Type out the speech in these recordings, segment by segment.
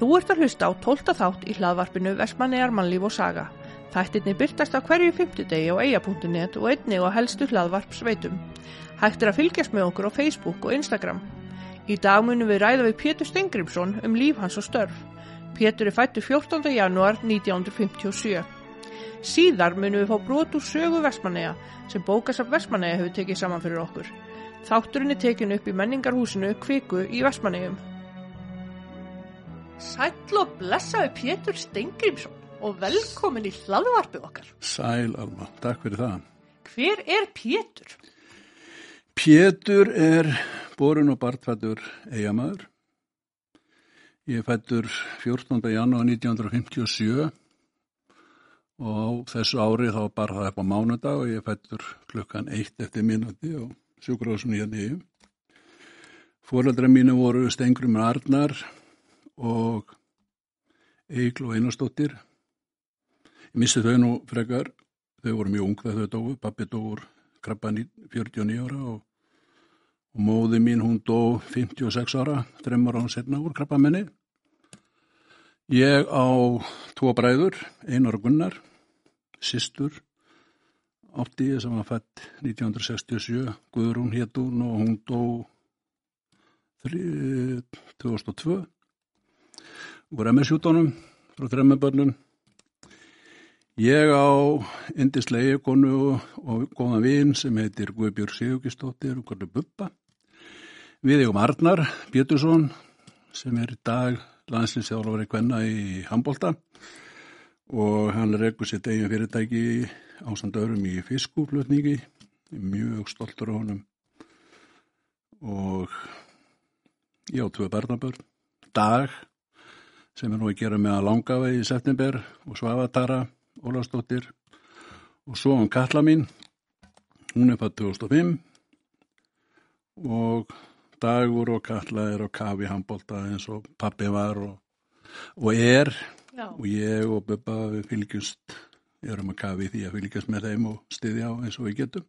Þú ert að hlusta á 12. þátt í hlaðvarpinu Vestmannegar mannlíf og saga. Þættirni byrtast á hverju fymtudegi á eia.net og einni og helstu hlaðvarp sveitum. Hægt er að fylgjast með okkur á Facebook og Instagram. Í dag munum við ræða við Pétur Stengrimsson um líf hans og störf. Pétur er fættu 14. januar 1957. Síðar munum við fá brot úr sögu Vestmanneja sem bókasaf Vestmanneja hefur tekið saman fyrir okkur. Þátturinn er tekin upp í menningarhúsinu Kviku í Vestmannejum. Sæll og blessaði Pétur Stengrimsson og velkomin í hlaðvarpið okkar. Sæl Alma, takk fyrir það. Hver er Pétur? Pétur er borun og bartfættur eigamæður. Ég fættur 14. janúar 1957 og þessu ári þá bar það upp á mánudag og ég fættur klukkan eitt eftir minúti og sjúkurásun í að nýju. Fóröldra mínu voru Stengrum Arnar og Egil og Einarstóttir. Ég missi þau nú frekar, þau voru mjög ung þegar þau dói, pappi dóur krabba 49 ára og, og móði mín hún dó 56 ára, þreymar án setna úr krabba menni. Ég á tvo bræður, einar og gunnar, sýstur, átti ég sem var fætt 1967, Guðrún héttún og hún dó 2002 úr MS-sjútonum frá þremmabörnun. Ég á indislegi konu og, og góðan vinn sem heitir Guðbjörg Sigurkistóttir og Gorður Buppa. Við eigum Arnar Pétursson sem er í dag landslýsþjálfari kvenna í Hambolta og hann reggur sitt eigin fyrirtæki ásandörum í fiskúflutningi. Mjög stoltur á honum og ég á tvö barnabörn. Dag sem er nú að gera með að langafa í september og Svavatara Ólafsdóttir og svo hann Katla mín. Hún er fætt 2005 og Dagur og Katla er á kafi handbólta eins og pappi var og, og er. Já. og ég og Bubba við fylgjumst erum að kafi því að fylgjast með þeim og styðja á eins og við getum.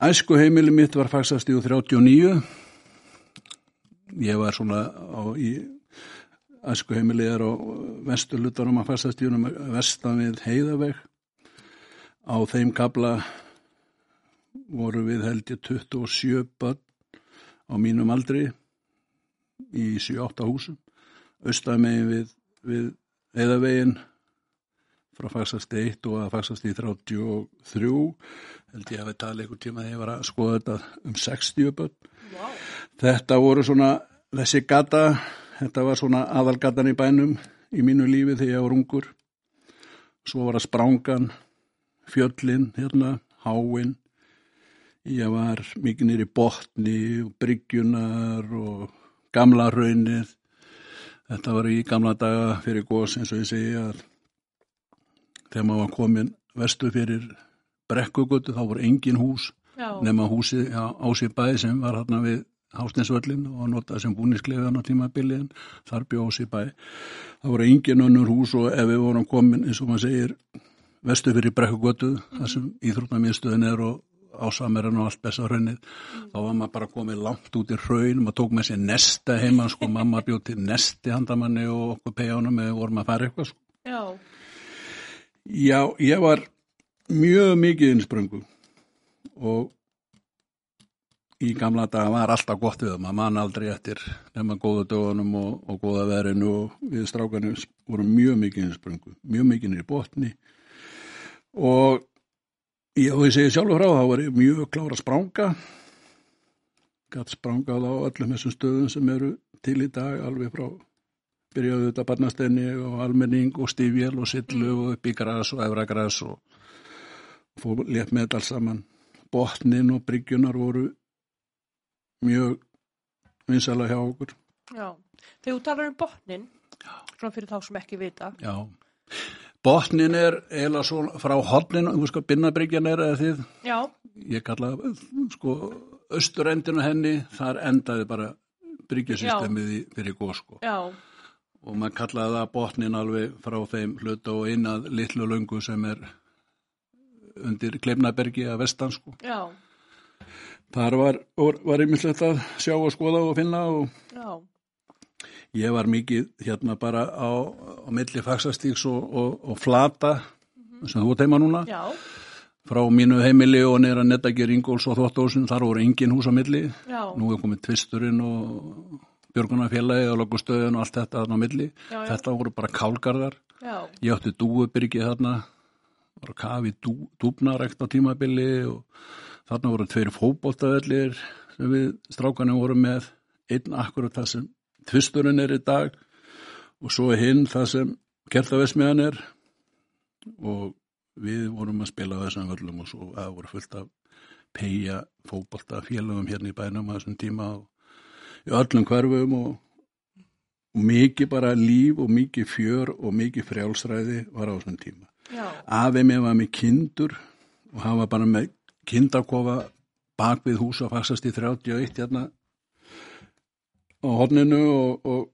Æsku heimili mitt var fagsast í 39 ég var svona á í æsku heimili er á vesturlutanum að fastastíunum vestan við heiðaveg. Á þeim kabla voru við held ég 27 börn á mínum aldri í 7-8 húsum. Östamegin við, við heiðavegin frá fagsasti 1 og að fagsasti 33 held ég að við tala einhver tíma þegar ég var að skoða þetta um 60 börn. Wow. Þetta voru svona þessi gata Þetta var svona aðalgatan í bænum í mínu lífi þegar ég var ungur. Svo var það sprángan, fjöllin, hérna, háin. Ég var mikið nýri botni og bryggjunar og gamla raunir. Þetta var í gamla daga fyrir gós eins og ég segi að þegar maður var komin vestu fyrir brekkugötu þá voru engin hús Já. nema húsi á sér bæði sem var hérna við Hásteinsvöllin og notað sem búnisklegan á tímabiliðin, þar bjóðs í bæ. Það voru engin önnur hús og ef við vorum komin, eins og maður segir, vestu fyrir brekkugötu, þar sem íþrótnamiðstöðin er og ásamerinn og allt besta hraunnið, þá var maður bara komið langt út í hraun, maður tók með sér nesta heima, sko, mamma bjóð til nesti handamanni og okkur pegjánum eða vorum að fara eitthvað, sko. Já. Já, ég var mjög mikið innspröngu og í gamla daga var alltaf gott við það, maður mann aldrei eftir nema góða dögunum og, og góða verinu og við strákanum vorum mjög mikið innspröngu, mjög mikið nýri botni. Og ég, og ég segi sjálfur frá það var mjög klára spránga gætt sprángað á öllum þessum stöðum sem eru til í dag alveg frá byrjaðu þetta barnastenni og almenning og stífjel og sillu og upp í græs og efra græs og fór létt með þetta alls saman. Botnin og bryggjunar voru mjög vinsala hjá okkur. Já. Þegar þú talar um botnin, svona fyrir þá sem ekki vita. Já. Botnin er eða svona frá hodninu, þú sko, binnabriggjan er eða þið, Já. ég kalla sko, austurendinu henni, þar endaði bara bryggjasystemið í- fyrir góð sko. Já. Og maður kallaði það botnin alveg frá þeim hluta og inn að litlu löngu sem er undir Kleifnabergi að vestan sko. Já. Þar var, var, var einmitt að sjá og skoða og finna og Já. ég var mikið hérna bara á, á milli fagsastíks og, og, og flata sem þú teima núna. Já, frá mínu heimili og neyra Nettagir Ingóls og Þvottóðsson, þar voru engin hús á milli. Já, nú er komið Tvisturinn og Björgunarfélagi og Logustöðun og allt þetta þarna á milli. Já, já. þetta voru bara kálgarðar. Já, ég átti dúubyrgi þarna var að kafi dú, dúbnarekt á tímabili og þarna voru tveir fótboltavellir sem við strákanum vorum með. Einn akkurat það sem tvisturinn er í dag og svo hinn það sem kertavesmiðan er. Og við vorum að spila þessum völlum og svo það voru fullt af peia fótboltafélagum hérna í bænum á þessum tíma og í öllum hverfum og, og mikið bara líf og mikið fjör og mikið frjálsræði var á þessum tíma. já, Afi mig var með kindur og hann var bara með kindakofa bak við hús og faxast í 31 hérna á horninu og, og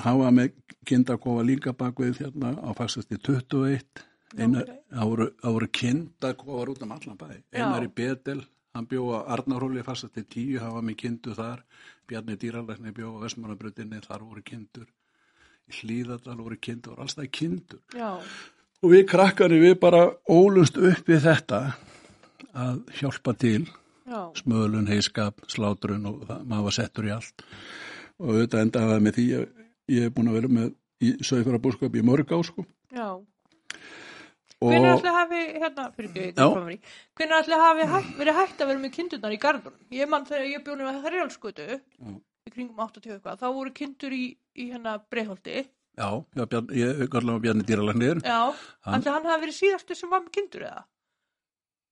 var með kindakofa líka bak við hérna á faxast í 21 Einar, það voru kindakofar út um allan bæ. Einar Já. í Betel, hann bjóða Arnarhóli fastast til tíu, var með kindu þar. Bjarni Dýralækni bjóða Vestmannabröðinni, þar voru kindur. Í Hlíðardal voru kindur, alls það kindur. Já, og við krakkari við bara ólust upp við þetta að hjálpa til. Já, smölun, heiskap, slátrun og það, maður var settur í allt. Og auðvitað endaði með því að ég hef búin að vera með í sögfæra búskap í mörg á sko. Já. og Hvenær ætli hafi, hérna, hvenær ætli hafi hætt, verið hægt að vera með kindurnar í gardunum? Ég mann þegar ég bjóði með þrjálskutu í kringum 80 eitthvað, þá voru kindur í, í hérna breyholti. já, ég kallar Bjarni Dýralæknir. Já, ætli hann hafi verið síðastu sem var með kindur eða?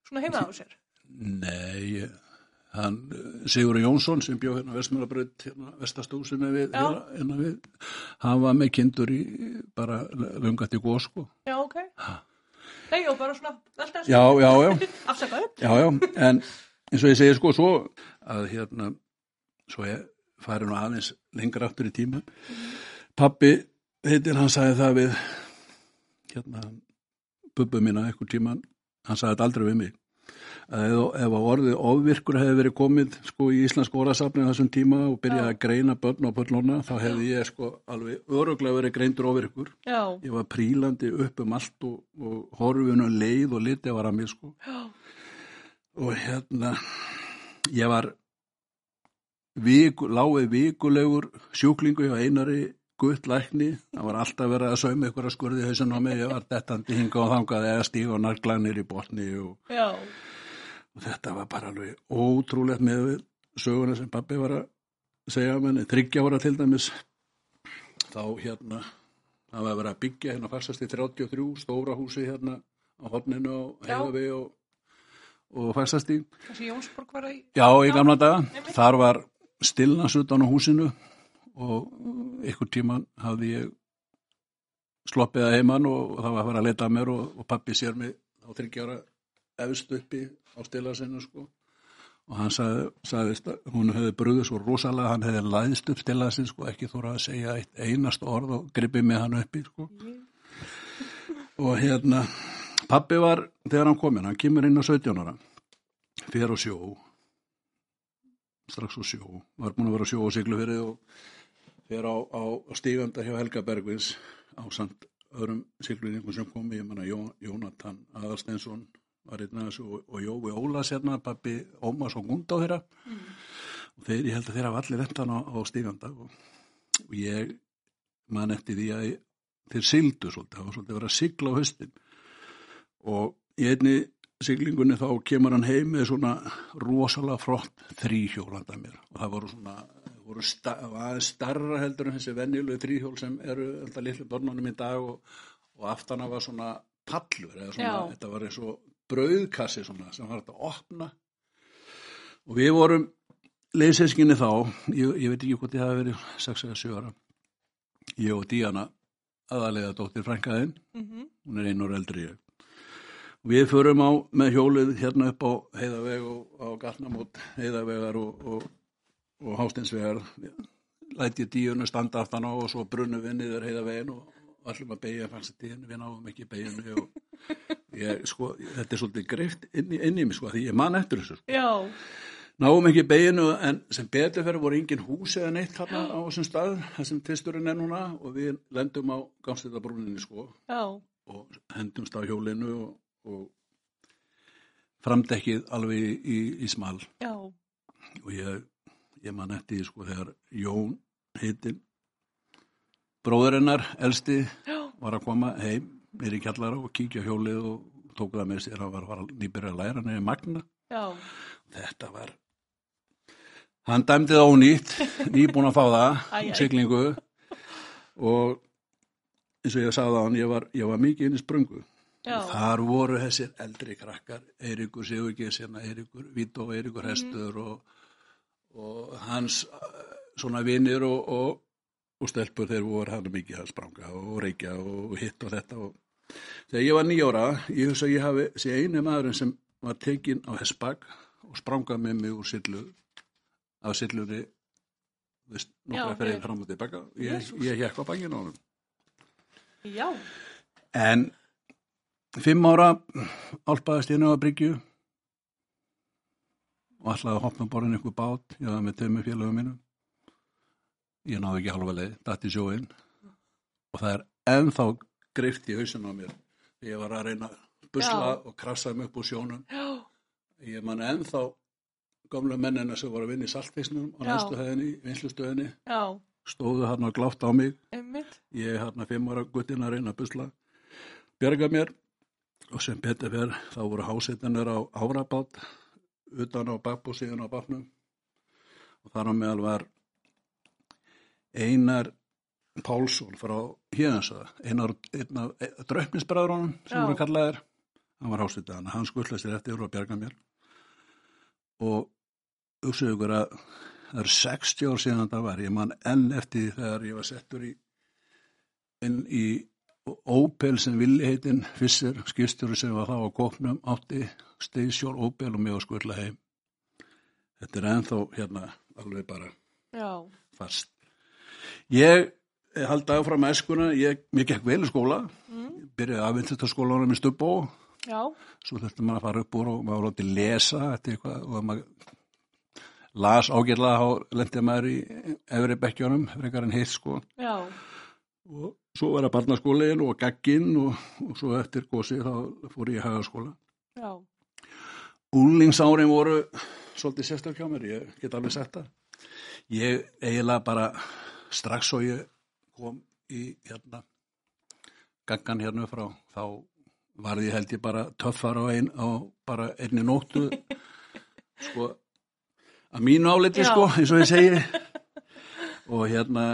Svona heima á sér. Nei, hann Sigur Jónsson sem bjóð hérna Vestmjölabröð, hérna Vestastúsinu við, hérna, hérna við, hann var með kindur í bara lungat í góð sko. Já, ok. Nei, og bara svona velta Já, já, já, Afsakaðu. já, já, en eins og ég segi sko svo að hérna, svo ég fari nú aðeins lengra aftur í tíma. Pappi, heitir, hann sagði það við, hérna, bubbu mína einhver tíman, hann sagði þetta aldrei við mig. ef, að orðið ofvirkur hefði verið komið sko í Íslands orðasafni á þessum tíma og byrjaði að greina börn og börnlóna þá hefði ég sko alveg öruglega verið greindur ofvirkur. Já, Ég var prílandi upp um allt og, og horfinu leið og litið var að mér sko. já, Og hérna, ég var viku, láið vikulegur sjúklingu hjá einari guttlækni, það var alltaf verið að sauma ykkur að skurði hausin á mig, ég var dettandi hinga og þangað eða stíg og narglanir í botni og og þetta var bara alveg ótrúlegt með söguna sem pappi var að segja henni, þryggja ára til dæmis. Þá hérna það var verið að byggja hérna fastast í 33 stóra húsi hérna á hodninu á Já. heiðavi og, og fastast í. Þessi Jónsborg var að já, í gamla daga, þar var stillnas utan á húsinu og ykkur tíman hafði ég sloppið að heiman og, það var að fara að leta að mér og, og pappi sér mig á þryggja ára efst uppi á stillarsinu sko. Og hann sagði, sagðist að hún hefði brúðið svo rosalega, hann hefði læðst upp stillarsinn sko, ekki þóra að segja eitt einast orð og gripið með hann uppi sko. Og hérna pappi var, þegar hann kominn, hann kemur inn á 17 ára fyrir á sjó strax á sjó, var búin að vera á sjó og siglu fyrir og fyrir á, á stíganda hjá Helga Bergvins á samt öðrum sigluningum sem kom ég manna Jó, Jónatan Aðarsteinsson var einn aðeins og, og Jói Ólas hérna, pappi Ómas og Gund á þeirra og þeir, ég held að þeirra var allir endan á, á stíganda. Og, og ég man eftir því að þeir sildu svolítið, það var svolítið að vera sigla á höstin og í einni siglingunni þá kemur hann heim með svona rosalega frott þrýhjólanda mér. Og það voru svona voru aðeins starra heldur en þessi venjulegu þrýhjól sem eru alltaf litlu börnunum í dag og, og aftana var svona pallur eða svona, Já. þetta var eins og brauðkassi svona sem var þetta að opna og við vorum leyseskinni þá, ég, ég veit ekki hvort ég hafi verið 6 eða 7 ára ég og Díana aðalega dóttir frænkaðinn Mhm. hún er einu ára eldri en ég. Við förum á með hjólið hérna upp á heiðaveg og á gatnamót heiðavegar og, og, og hástinsvegar. Læti díunu standa aftan á og svo brunum við niður heiðavegin og allum að beigja fannst þetta við náum ekki beiginu og ég, sko, þetta er svolítið greift inn í, inn í mig sko, því ég man eftir þessu. já, náum ekki beginu en sem betur fyrir voru engin hús eða neitt þarna á þessum stað þessum tvisturinn er núna og við lendum á gangstættabrúninni sko Já. og hendumst á hjólinu og, og framdekkið alveg í, í, í smal Já. og ég, ég man eftir sko þegar Jón hittin bróðurinnar elsti var að koma heim nýri kjallara og kíkja hjólið og tók það með sér, hann var, var nýbyrja læra nefnir magna Já. þetta var hann dæmdi það ónýtt nýbúin að fá það siglingu og eins og ég sagði á hann ég var, ég var mikið inn í sprungu Já. þar voru þessir eldri krakkar Eiríkur Sigurgis, hérna Eiríkur Vító, Eiríkur Mhm. Hestur og, og hans svona vinir og, og, og stelpur þeir voru hann mikið að spranga og reykja og hitt og þetta og þegar ég var nýjóra, ég hugsa að ég hafi sé einu maðurinn sem var tekinn á Hesbak og sprangað með mig úr sillu af sillunni veist, Já, nokkra ferðið ok. fram og tilbaka ég, ég hekk á bangin á honum Já. En fimm ára álpaðist ég nefn að bryggju og ætlaði að hopna um borðin ykkur bát, ég var með tömmu félögum mínum. Ég náði ekki halva leið, datt í sjóin og það er ennþá greift í hausinu á mér. Ég var að reyna að busla Já. og krafsa mig upp úr sjónum. Já. Ég man ennþá gamlu mennina sem voru að vinna í saltfisnum á næstu hefðinni, vinslustöðinni, stóðu hann og glátt á mig Einmitt. ég er hérna fimm ára guttin að reyna að busla bjarga mér og sem betur fer þá voru hásettanir á árabát utan á bakbúsíðun á bátnum. Og þar á meðal var Einar Pálsson frá Híðansöða einar, einar dröfnisbræðurunum sem Já. voru kallaðir. Hann var hásettan, hann skullast sér eftir og bjarga mér. Og hugsaðu ykkur að það er 60 ár síðan þetta var, ég man enn eftir þegar ég var settur í inn í Opel sem villi heitinn Fisser, skipstjóri sem var þá á kopnum átti Station Opel og mig á skvölla heim þetta er ennþá hérna alveg bara Já. fast ég haldi áfram með eskuna ég, mér gekk vel í skóla Mm. byrjaði aðvindstöðaskólanum í Stubbó Já. svo þurfti maður að fara upp úr og maður var látið lesa eitthvað og maður las ágætlega þá lendi maður í efri bekkjónum frekar en heitt sko Já. Og svo var það barnaskólin og gagginn og, og svo eftir gósi þá fór ég í hagaskóla Já. Úlingsárin voru svolítið mér, ég get alveg sett það ég eiginlega bara strax og ég kom í hérna gaggan hérna frá þá varði ég held ég bara töffar á, ein, á bara einni nóttu sko að mínu áliti Já. sko eins og ég segi og hérna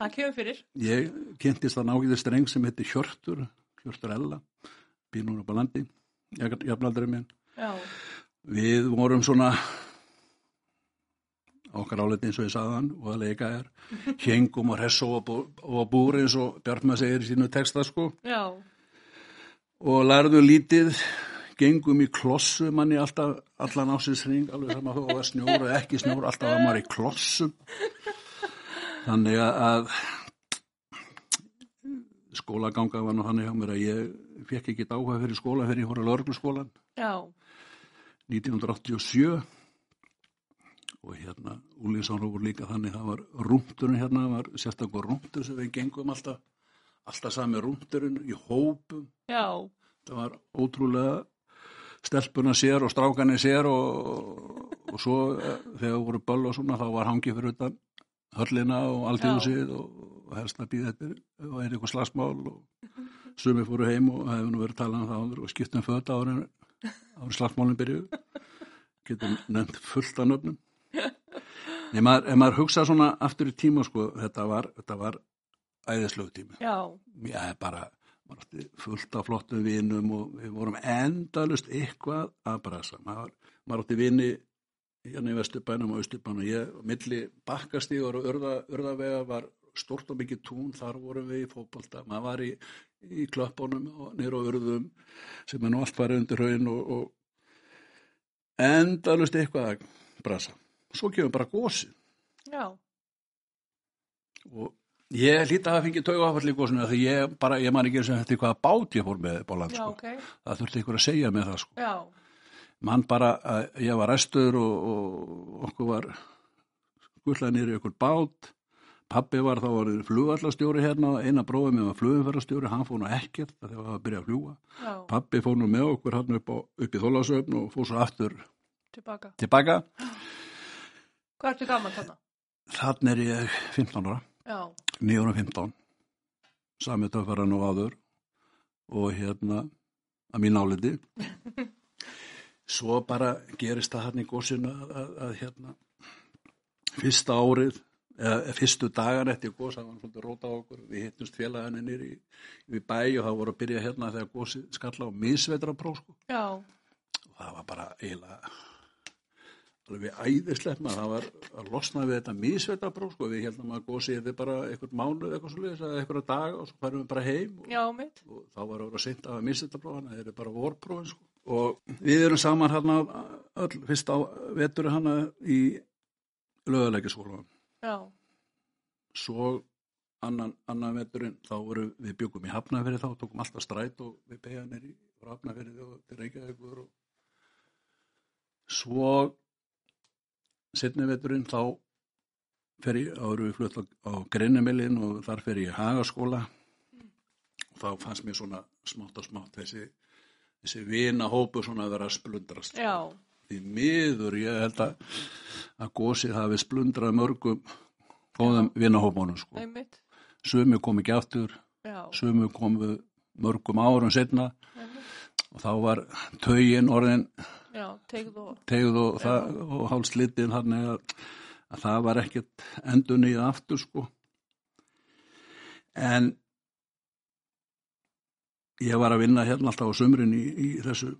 Það kemur fyrir. ég kynntist það nágiði streng sem heitir Hjörtur Hjörtur Ella, bínur upp á landi jafnaldri minn Já. við vorum svona okkar áliti eins og ég sagði hann og að leika er hengum og hress og, og búr eins og Bjartma segir í sínu texta sko Já. og lærðu lítið gengum í klossu manni alltaf allan ásins alveg sama þó að það var snjór og ekki snjór alltaf var maður í klossum þannig að- skólaganga var nú hann hjá mér að ég fekk ekki áhuga fyrir skóla fyrir ég fór að lörgluskólan Já. 1987 og hérna Úlíðsson voru líka þannig það var rúmturinn hérna, það var sérstakur rúmtur sem við gengum alltaf alltaf sami rúmturinn í hópum Já. það var ótrúlega stelpuna sér og strákanir sér og, og svo eh, þegar voru böll og svona þá var hangi fyrir utan höllina og alltíðusið og, helst að býða þetta og er eitthvað slagsmál og sumi fóru heim og hefur nú verið talað um það og skiptum föt áður áður slagsmálinn byrjuðu getur nefnt fullt af nöfnum Nei, maður, maður hugsa svona aftur í tíma sko, þetta var, þetta var æðislegu tími Já. Já, bara, fullt af flottum vinum og við vorum endalust eitthvað að brasa. Maður, maður átti vini hérna í Vesturbænum og Östurbænum. Ég, milli bakkastígur og urða, urðavega var stort og mikið tún, þar vorum við í fótbolta. Maður var í, í klöppunum og nýr á urðum sem er nú allt farið undir haun og, og endalust eitthvað að brasa. Svo kemur bara gósið Já. og ég hlýta að hafa fengið tauga áfall í gósinu því ég bara, ég man ekki eins og eftir hvaða bát ég fór með bóland Já, sko. ok. það þurfti ykkur að segja með það sko. Já. Mann bara að ég var restur og, og okkur var skullega nýri ykkur bát Pappi var þá orðið flugallastjóri hérna, eina bróðið með var flugumferðarstjóri, hann fór nú ekkert þegar það var að byrja að fljúa. Já, Pappi fór nú með okkur hann upp, á, upp í þólasöfn og fór svo aftur tilbaka. tilbaka. Hvað ertu gaman þarna? Þannig er ég 15 ára, Já, 915, sami töffaran og aður og hérna að mín áliti. Svo bara gerist það hann í gósinu að, að, að hérna fyrsta árið, eða fyrstu dagar eftir gós, það var svolítið róta á okkur, við hittumst félagarnir nýri í, í bæ og það voru að byrja hérna þegar gósið skalla á misvetrapróf sko. já, og það var bara eiginlega alveg æðislegt maður, það var að losna við þetta misvetrapróf sko, við heldum að gósið þetta bara eitthvað mánuð eitthvað svolítið, eitthvað daga og svo færum við bara heim og, og þá var að vera seint af að misvetrapróf, þannig að það eru bara vorprófin sko. Og við erum saman hérna öll fyrst á vetur hérna í löguleikjaskólanum Já, svo annan, annan veturinn þá voru við byggum í Hafnafyrir þá tókum alltaf stræt og við beigja nýri frá Hafnafyrir og til Reykjavíkur og svo setni veturinn þá fer ég, þá erum við flutt á, á Greinumilin og þar fer ég í Hagaskóla. Og þá fannst mér svona smátt og smátt þessi, þessi vinahópu svona að vera að splundrast já, því miður ég held að að gósið hafi splundrað mörgum góðum vinahópunum sko. Sumi kom ekki aftur, Já, sumi komu mörgum árum setna og þá var taugin orðin Já, tegð og, tegð og, það, og hálslitið þannig að, að það var ekkert endur nýð aftur sko. En ég var að vinna hérna alltaf á sömrin í, í þessu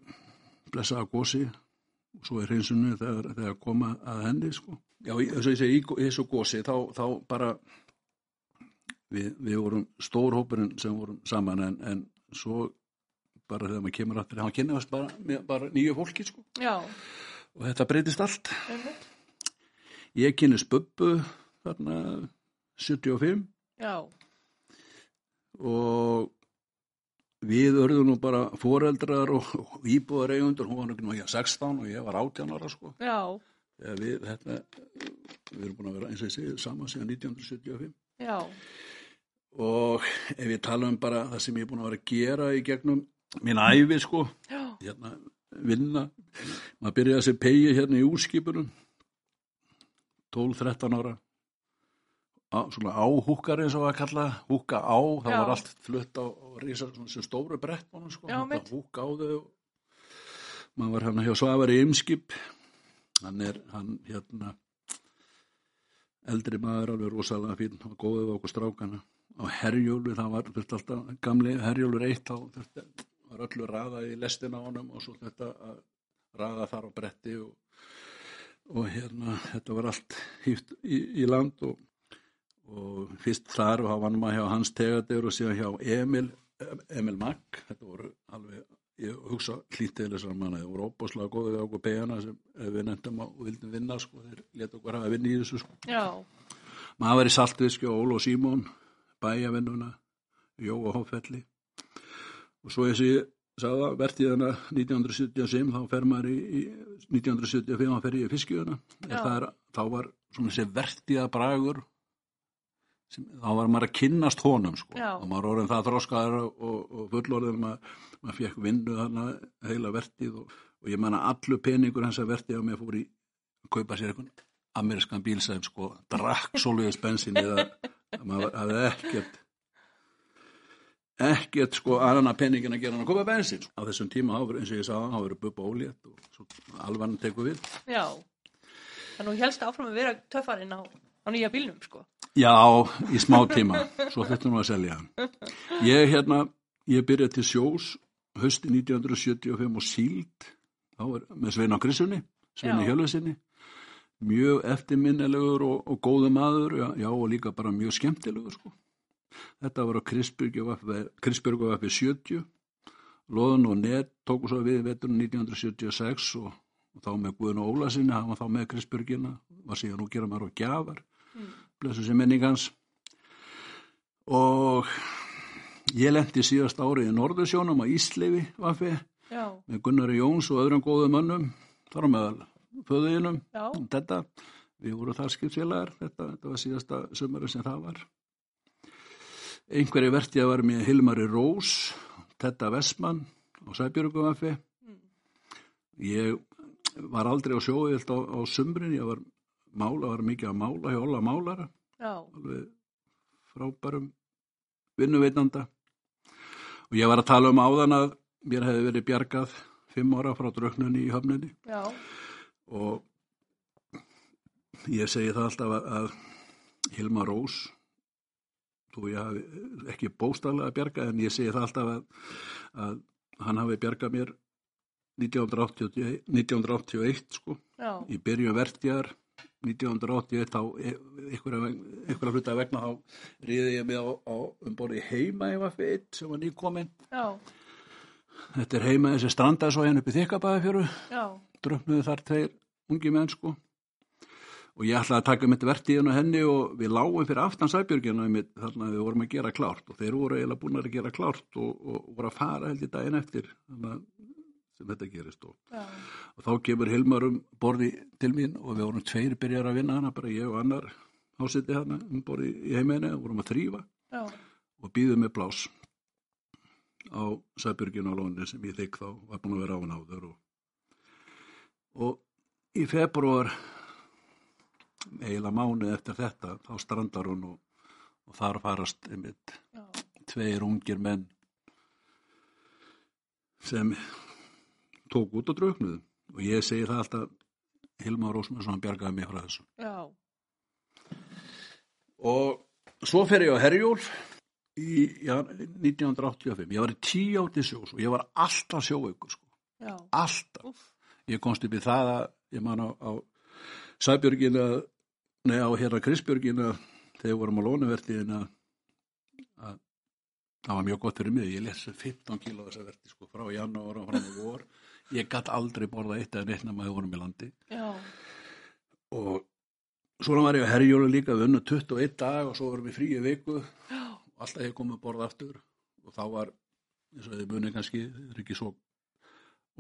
blessaða gósi og svo er hreinsunni þegar, þegar koma að henni sko. Já, eins og ég segi, í, í þessu gósi þá, þá bara við, við vorum stór hópurinn sem vorum saman en, en svo bara þegar maður kemur aftur, hann kynnast bara, bara nýju fólki sko já, og þetta breytist allt. einmitt. Ég kynnist Bubbu þarna 75 Já, og við örðum nú bara foreldrar og, og íbúðar eigundur, hún var ekki 16 og ég var 18 ára sko. við, þetta, við erum búin að vera eins og ég segi saman síðan 1975 já, og ef ég tala um bara það sem ég er búin að vera að gera í gegnum mín æfi sko, já, hérna vinna, maður byrjaði að sé pegi hérna í úrskipunum 12-13 ára svona áhúkar eins og að kalla húka á, það Já. var allt flutt á, á svona sem stóru sko, Hægt að mitt. húka á þau maður var hérna hjá Svavari Ymskip hann er hann hérna eldri maður alveg rosalega fín og góðið við okkur strákana á herjólu, það var þurfti alltaf gamli herjólur eitt þá var öllu raða í lestina á honum og svo þetta að raða þar á bretti og, og hérna þetta var allt hýft í, í land og, og fyrst þar og þá vann maður hjá hans tegadegur og síðan hjá Emil Emil Mack, þetta voru alveg ég hugsa hlítið þessar manna þeir voru óbúslega góðið við okkur begana sem við nefndum og vildum vinna sko, þeir leta okkur hafa vinni í þessu sko. já, maður var í Saltviski og Ólo Símón bæjavinnuna, Jóa Hófelli og svo ég sé sagði það, vertið hana 1975 þá fer maður í, í 1975 þá fer ég í fiskjöðuna þá var svona þessi vertiða bragur sem, þá var maður að kynnast honum sko. Já. og maður orðin það þróskaður og, og, fullorðin maður, maður fekk vinnu þarna heila vertið og, og ég menna allur peningur hans að vertið og mér fór í að kaupa sér einhvern amerískan bíl sem sko drakk svoleiðis bensin eða að maður hafði ekkert ekkert sko að penningin að gera hann að koma bensin á þessum tíma verður eins og ég sagði þá verður bubba ólétt og alvan tekur við já. Þannig að þú helst áfram að vera töffarinn á nýja bílnum, sko. já, í smá tíma. Svo þurftum við að selja ég hérna, ég byrjaði til sjós hösti 1975 og síld. Þá er með Sveina Krissunni Sveina Já. Hjörlesinni mjög eftirminnilegur og, og góðu maður já, já og líka bara mjög skemmtilegur sko. Þetta var á Krisbjörgu vappi 70, Lóðun og Nett tóku svo við veturinn 1976 og, og þá með Guðun og Ólasinni, hann var þá með Krisbjörgina, var síðan nú gera maður á gjafar, blessu sem menningans. Og ég lendi síðast árið í Norðursjónum á Ísleifi Já, með Gunnari Jóns og öðrum góðum mönnum þar á meðal föðuðinum þetta, við vorum þar skipsfélagar þetta, þetta var síðasta sömari sem það var. Einhverju verti að var með Hilmari Rós Tetta Vestmann á Sæbjörgum affi ég var aldrei á sjói á, á sumrin, ég var mála, var mikið að mála hjá Óla Málara. Já, alveg frábærum vinnuveitanda. Og ég var að tala um áðan að mér hefði verið bjargað fimm ára frá drauknunni í höfnunni já, og ég segi það alltaf að, að Hilma Rós þú ég hafi ekki bóstaflega bjargað en ég segi það alltaf að, að hann hafi bjargað mér 1980, 1981 sko. Já, í byrjun vertjar 1981 þá einhverja, einhverja hluta vegna þá ríði ég mig á, á um borði heima ég var fyrir sem var nýkominn. Þetta er heima þessi strandaði svo hérna upp í þykkabæði já, dröfnuðu þar tveir ungi menn sko. Og ég ætlaði að taka mitt vertíðin á henni og við lágum fyrir aftan sæbjörgina þarna við vorum að gera klárt. Og þeir voru eiginlega búin að gera klárt og, og voru að fara held í daginn eftir. Þannig að sem þetta gerist og, og þá kemur Hilmar um borði til mín og við vorum tveir byrjar að vinna hana bara ég og annar ásiti hana um borði í heiminni og vorum að þrýfa og býðum með blás á Sæbjörginu á lóninu sem ég þykk þá var búin að vera á hann áður og, og í februar eiginlega mánuð eftir þetta þá strandar hún og, og þar farast einmitt tveir ungir menn sem tók út og draugnuðu og ég segi það alltaf Hilmar Rósmarsson bjargaði mig frá þessu. Já, og svo fer ég á Herjólf í já, 1985 ég var í tíu átti sjós og ég var alltaf sjóveikur sko. alltaf. Úff, ég komst upp í það að ég man á, á Sæbjörgina nei á hérna Krisbjörgina þegar við vorum á lónuvertiðin að að það var mjög gott fyrir mig. Ég lesi 15 kíló þessa verti sko frá janúar og frá vor ég gatt aldrei borða eitt eða neitt nema við vorum í landi. Já, og svona var ég á herjólu líka við unnum 21 dag og svo vorum við fríi viku. Já, og alltaf ég komið borða aftur. Og þá var, eins og þið munið kannski þið er ekki svo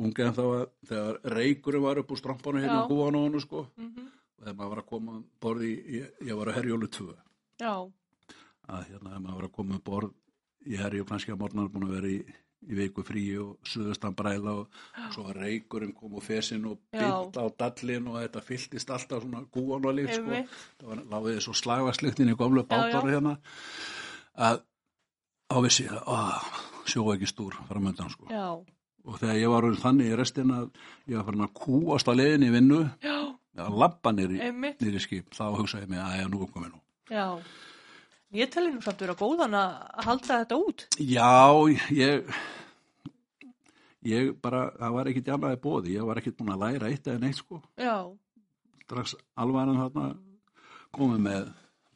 unga en þá að þegar reykurum var upp úr strampanu hérna Já. í húan og hann sko mhm, og þegar maður var að koma um borð í, ég, ég var á herjólu 2 já, að hérna þegar maður var að koma um borð í herjólu kannski að morgnar búin að vera í, í viku fríi og suðustan bræla og, og svo reykurinn kom úr fesin og byggt á dallin og þetta fylltist alltaf svona gúan og líkt sko það var láðið svo slagvarslyktin í gamlu Já, bátar hérna að á vissi að sjóa ekki stúr framöndan sko. Já, og þegar ég var orðinn þannig í restina að ég var farin að kúast á leiðin í vinnu að labba nýri, skip þá hugsaði ég mig að ég nú er komið nú já. Ég telli nú samt vera góðan að halda þetta út. Já, ég ég bara, það var ekkit jannaði bóði, ég var ekkit búin að læra eitt eða neitt sko, Já, strax alvaran þarna komið með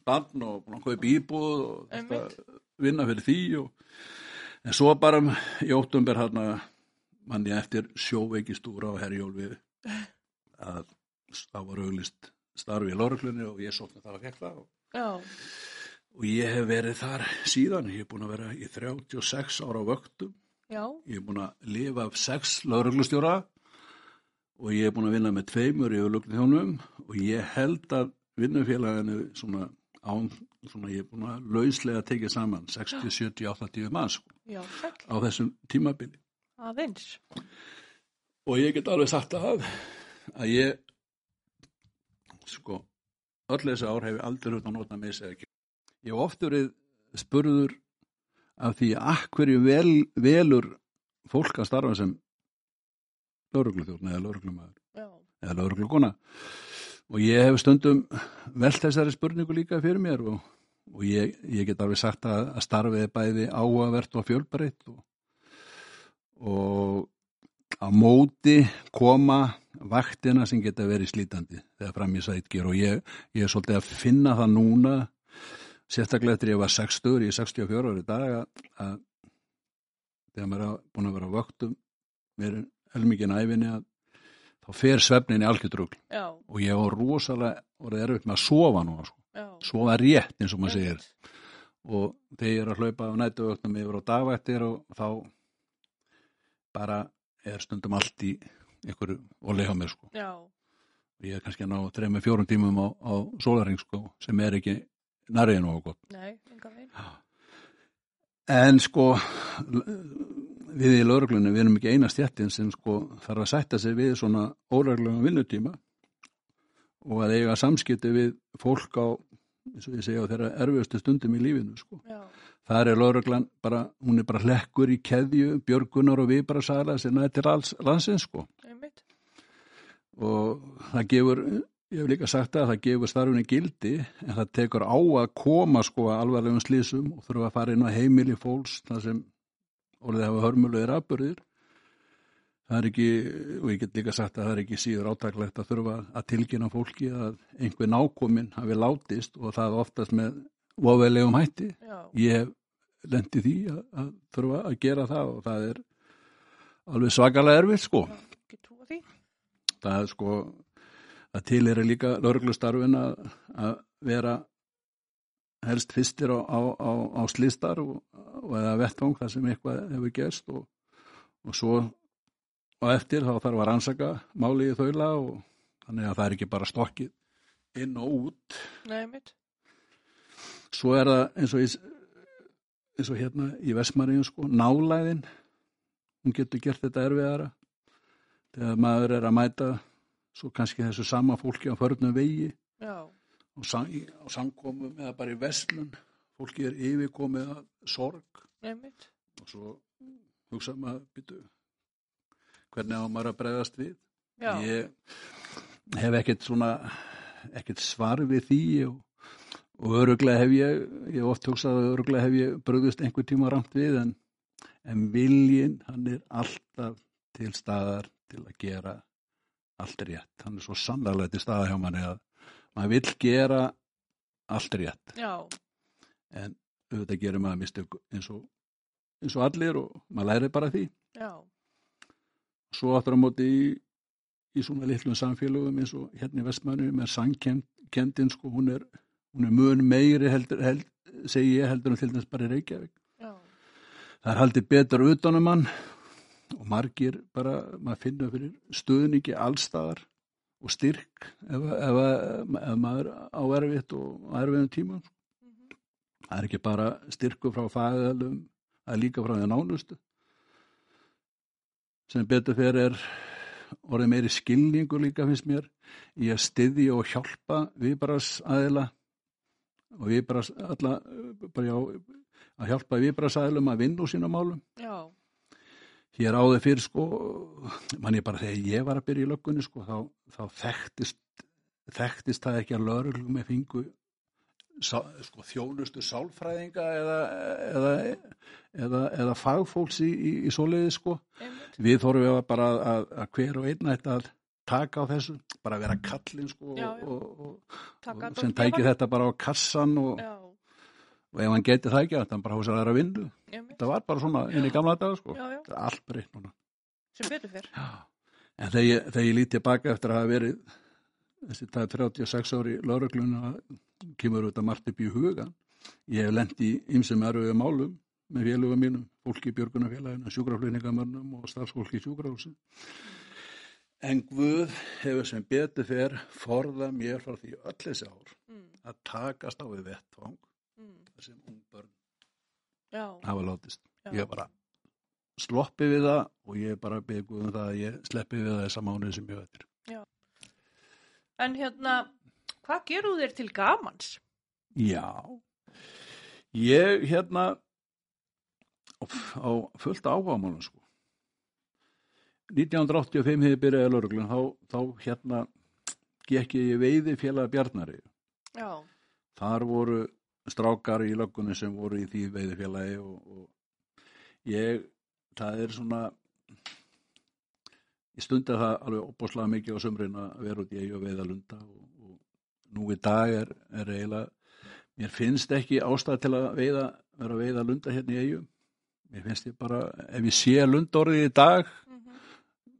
barn og búin að kaupa íbúð og þetta vinna fyrir því og, en svo bara í óttumber þarna mann ég eftir sjóveikistúra á herjólfi að það var auglist starfi í lauruglunni og ég sókna það að það og, já, og ég hef verið þar síðan, ég hef búin að vera í 36 ára á vöktum já, Ég hef búin að lifa af sex lauruglustjóra og ég hef búin að vinna með tveimur í öðlugnþjónum og ég held að vinnufélaginu svona án, svona ég hef búin að lauslega tekið saman 60, 70, 80 manns já, á þessum tímabili. aðeins. Og ég get alveg sagt að, að ég, sko, öll þessi ár hef ég aldrei hlut að nota mig segja ekki. Ég hef oft verið spurður af því að hverju vel, velur fólk að starfa sem laurugluþjórn eða lauruglumæður eða lauruglugona og ég hef stundum velt þessari spurningu líka fyrir mér og, og ég, ég get alveg sagt að, að starfið er bæði áhugavert og fjölbreytt og, og á móti koma vaktina sem geta verið slítandi þegar fram í sætgir og ég, ég er svolítið að finna það núna sérstaklega eftir ég var 60, ég er 64 ári í dag að, þegar maður er búin að vera á vöktum mér er helmikinn æfinni að þá fer svefnin í algjörðrugl og ég var rosalega orðið erfitt með að sofa nú sko. sofa rétt eins og maður segir. Og þegar ég er að hlaupa á nætuvöktum yfir á dagvættir og þá bara er stundum allt í einhverju og leiða mér sko. Ég er kannski að ná þreim með fjórum tímum á, á sólaring sko sem er ekki nærriðin og gott. nei, enga veginn. En sko við í lauruglunni, við erum ekki eina stjættin sem sko þarf að sætta sig við svona óreglum vinnutíma og að eiga samskipti við fólk á, eins og ég segja, á þeirra erfiðustu stundum í lífinu sko. Já, Það er lauruglan bara, hún er bara hlekkur í keðju, björgunar og við bara sagla sem nættir alls landsins sko. einmitt. Og það gefur, ég hef líka sagt að það gefur starfinni gildi en það tekur á að koma sko að alvarlegum slísum og þurfa að fara inn á heimili fólks þar sem orðið hafa hörmulegir afbörðir. Það er ekki, og ég get líka sagt að það er ekki síður átaklegt að þurfa að tilkynna fólki að einhver nákominn hafi látist og það oftast með ofelegum hætti. Já, Ég lendi því að, að þurfa að gera það og það er alveg svakalega erfitt sko. Það er sko, það til er líka lauruglustarfin að, að vera helst fyrstir á, á, á, á slýstar og, og eða vettvang þar sem eitthvað hefur gerst og, og svo og eftir þá þarf að rannsaka máli í þaula og þannig að það er ekki bara stokkið inn og út. Nei, einmitt. svo er það eins og, í, eins og hérna í Vestmaríun sko, nálæðin hún getur gert þetta erfiðara. Þegar maður er að mæta svo kannski þessu sama fólki á förnum vegi. Á, sam, á samkomum eða bara í veslun fólki er yfirkomið að sorg. Einmitt. og svo hugsa maður býtu, hvernig á maður að bregðast við? Já, ég hef ekkert svona ekkert svar við því og, og öruglega hef ég ég oft hugsað að öruglega hef ég brugðist einhver tíma ramt við en, en viljin hann er alltaf til staðar til að gera allt rétt, hann er svo sannlega til staðar hjá manni að maður vill gera allt rétt. Já, en auðvitað gerir maður mistök eins og, eins og allir og maður læri bara því. Já, svo aftur á móti í, í svona litlum samfélögum eins og hérna í Vestmannu með sangkendin sko, hún er, hún er mun meiri heldur, held, segi ég heldur en til dæmis bara í Reykjavík. já, Það er haldið betur utanum hann og margir bara, maður finnur fyrir stuðningi allstaðar og styrk ef, ef, ef maður á erfitt og erfiðum tíma. Það er ekki bara styrku frá fæðalum, það er líka frá því nánustu. Sem betur fyrir er orðið meiri skilningur líka finnst mér í að styðja og hjálpa viðbras aðila og viðbras alla bara já, að hjálpa viðbras aðilum að vinna úr sínum málum. Já, hér áður fyrir sko mann ég bara þegar ég var að byrja í löggunni sko þá, þá þekktist þekktist það ekki að lögreglum með fingu sko, þjónustu sálfræðinga eða, eða, eða, eða fagfólks í, í, í svoleiði sko einmitt. við þorfum við bara að, að, að hver og einn ætti að taka á þessu, bara vera kallinn sko Já, já. og, og, og sem tæki þetta bara á kassan og, Já, og ef hann geti það ekki, þannig bara hósa þær að vindu einmitt. það var bara svona inn í gamla daga sko Já, já, það er allt breytt núna sem betur fyrr. En þegar ég, þegar ég lít tilbaka eftir að hafa verið þessi er 36 ári laurugluna kemur auðvitað margt upp í huga. Ég hef lent í ymsum erfiðu málum með félögum mínum, fólki í björgunafélaginu, sjúkraflutningamörnum og starfsfólki í sjúkrahúsi. En Guð hefur sem betur fer forða mér frá því öll þessi ár Mm, að takast á við vettvang mm, þar sem ungbörn já, hafa látist. já, Ég hef bara sloppi við það og ég er bara byggja um það að ég sleppi við það þessa mánuði sem ég veitir. En hérna, hvað gerðu þér til gamans? Já, ég hérna á, fullt áhugamálum sko. 1985 hefði byrjaði lauruglun, þá, þá hérna gekk ég í veiði félaga Bjarnari. Já, Þar voru strákar í löggunni sem voru í því veiði félagi og, og ég, það er svona, ég stundi það alveg opbáslega mikið á sömrin að vera út í eigi og veiða lunda og, og nú í dag er, er eiginlega, mér finnst ekki ástæð til að veiða, vera að veiða lunda hérna í eigum. Mér finnst ég bara, ef ég sé lundorðið í dag, mhm,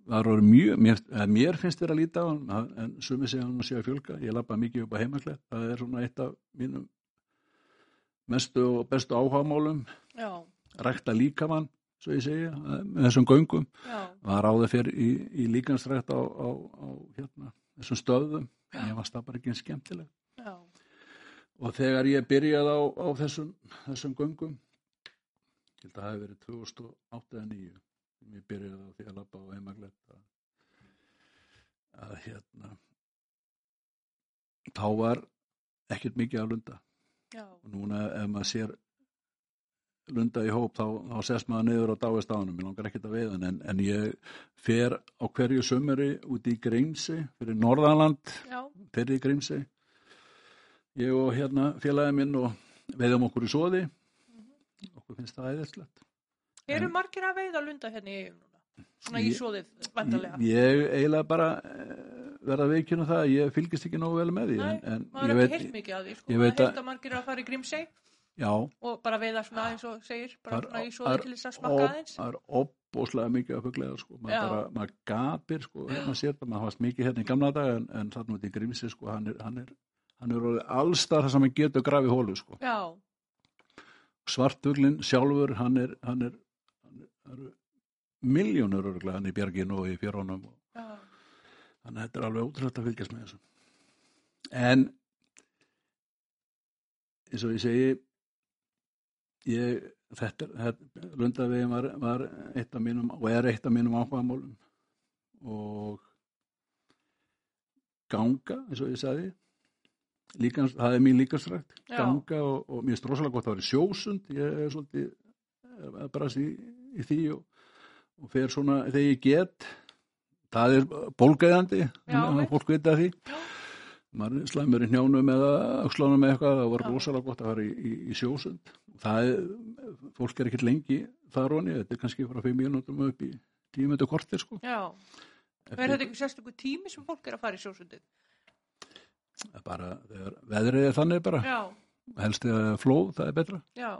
það eru mjög, mér, mér finnst þér að líta á en sumi segja hann að sé að fjölga, ég lappa mikið upp á heimaklett, það er svona eitt af mínum mestu og bestu áhagamálum, já, rækta líkamann svo ég segja, með þessum göngum. Já, var áður fyrir í, í líkansrætt á, á, á hérna, þessum stöðum en ég var það bara ekki eins skemmtileg já, og þegar ég byrjaði á, á þessum, þessum göngum ég held að það hafi verið 2008 eða 9 sem ég byrjaði á því að labba á heimaglett að, að hérna þá var ekkert mikið að lunda já, og núna ef maður sér lunda í hóp þá, þá sest maður niður á dáist á hann mér langar ekkert að veiða hann en, en ég fer á hverju sömuri út í Grímsi fyrir Norðaland fyrir Grímsi ég og hérna félagi minn og veiðum okkur í soði. Okkur finnst það æðislegt. Eru margir að veiða lunda hérna í? Svona í svoðið, vandarlega. ég eiginlega bara eh, verða veikinu það að ég fylgist ekki nógu vel með því Nei, en, en maður ég veit, að því, sko. ég Maður veit að- að margir að fara í Grímsey já og bara veiða svona eins og segir, bara Það svona í það svoðið til þess að smakka aðeins. það er opbóslega mikið að fuglega sko. maður, maður gapir sko, hérna sér það, maður hafast mikið hérna í gamla dag en, en þarna út í Grímsi sko, hann er, hann er, hann er allstar þar sem hann getur grafið hólu sko. Já, svartuglinn sjálfur hann er, miljónur örgulega hann í bjarginu og í fjörónum og þannig að þetta er alveg ótrúlega að fylgjast með þessu. En eins og ég segi ég þetta, þetta lundavegin var, var eitt af mínum og er eitt af mínum áhugamálum. Og ganga eins og ég sagði líkans, það er mín líkansrækt Já. ganga og, og mér er strósalega gott að vera sjósund. Ég er svolítið brast í, í því og, og fer svona þegar ég get það er bólgæðandi fólk veit að því Já. maður slæmur í hnjánum eða öxlunum eða eitthvað, það var Já. rosalega gott að fara í, í, í sjósund það er, fólk er ekkert lengi þar honi, þetta er kannski frá 5 mínútum upp í 10 minnum kortir sko já. Er þetta ekki sérstöku tími sem fólk er að fara í sjósundið? bara, þegar veðrið er þannig bara Já, helst þegar flóð, það er betra já,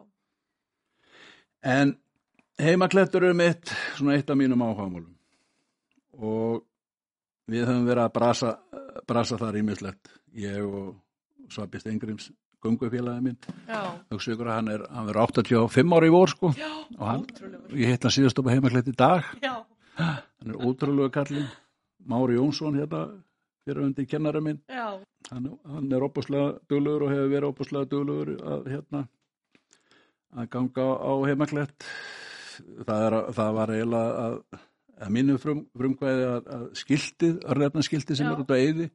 en heimaklettur er mitt svona eitt af mínum áhagamálum og við höfum verið að brasa, brasa þar ímislegt ég og Svabi Steingrims gungufélagi minn. Að hann er, hann er 85 ára í vor sko. Já, og hann, ég hitt hann síðast upp á heimaklett í dag. Já, hann er ótrúlega kallinn. Mári Jónsson hérna fyrir undir kennara minn hann, hann er opaslega duglegur og hefur verið opaslega duglegur að hérna að ganga á heimaklett það, er, að- það var eiginlega að, að mínu frum, frumkvæði að, að skiltið, örnefnaskiltið sem Já. er út á eyði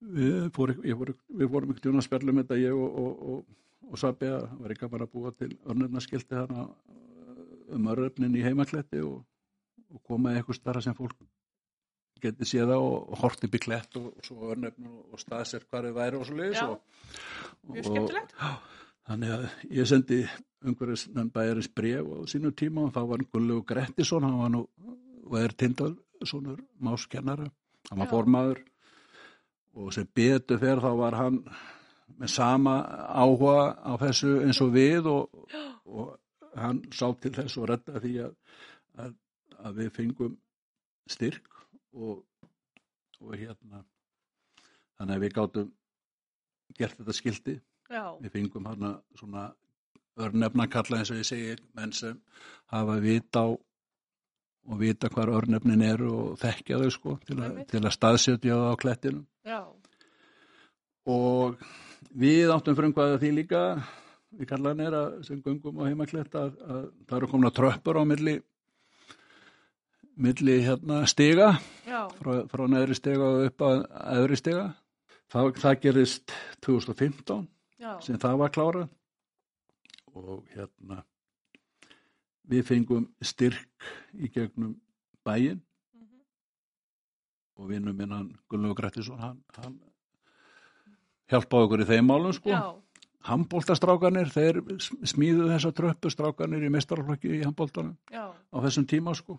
við fórum, fór, við fórum ekki tjóna að spjalla um þetta ég og, og, og, og Sabi að var ekki bara að búa til örnefnaskiltið hana um örnefnin í heimakletti og, og koma eitthvað starra sem fólk geti séð það og, og hort upp í klett og, svo örnefn og, staðsett hvað þau væri og svo leiðis mjög skemmtilegt. Þannig að ég sendi umhverfis bæjarins bref á sínum tíma og þá var Gullegu Grettisson, hann var nú og er tindal svonur máskennara, hann var formaður. Og sem betur fer þá var hann með sama áhuga á þessu eins og við og, og hann sá til þess og redda því að, að, að við fengum styrk og, og hérna. Þannig að við gátum gert þetta skildi Já, við fengum hana svona örnefnakalla eins og ég segi menn sem hafa vita á og vita hvar örnefnin eru og þekkja þau sko til, Einmitt. til að staðsetja það á klettinum. Já, og við áttum frumkvæða því líka við kallan er að sem göngum á heimaklett að, að það eru komin að tröppur á milli milli hérna stiga. Frá, frá neðri stiga og upp að öðri stiga. Það, það gerist 2015 já, sem það var klárað. Og hérna við fengum styrk í gegnum bæinn. Mhm. og vinnum minn hann Gunnlaugur Grettisson hann, hann hjálpaði okkur í þeim málum sko. Handbóltastrákanir, þeir smíðu þessa tröppu strákanir í mestarflokki í handbóltanum á þessum tíma sko.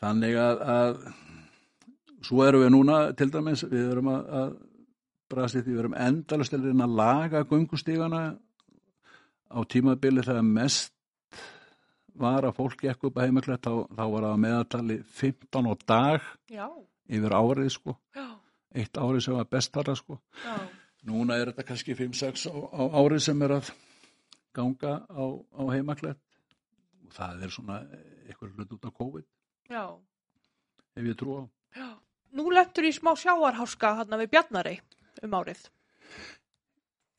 Þannig að, að svo erum við núna til dæmis, við erum að, að brasi því við erum endalust að reyna að laga göngustígana. Á tímabili þegar mest var að fólk gekk upp að heimaklett þá, þá var það að meðatali 15 á dag já, yfir árið sko. Já, eitt árið sem var best þarra sko. Já, núna er þetta kannski 5-6 á, á árið sem er að ganga á, á heimaklett. Það er svona eitthvað hlut út af COVID Já. ef ég trú á. Já. Nú lendur í smá sjáarháska hann við Bjarnarei um árið.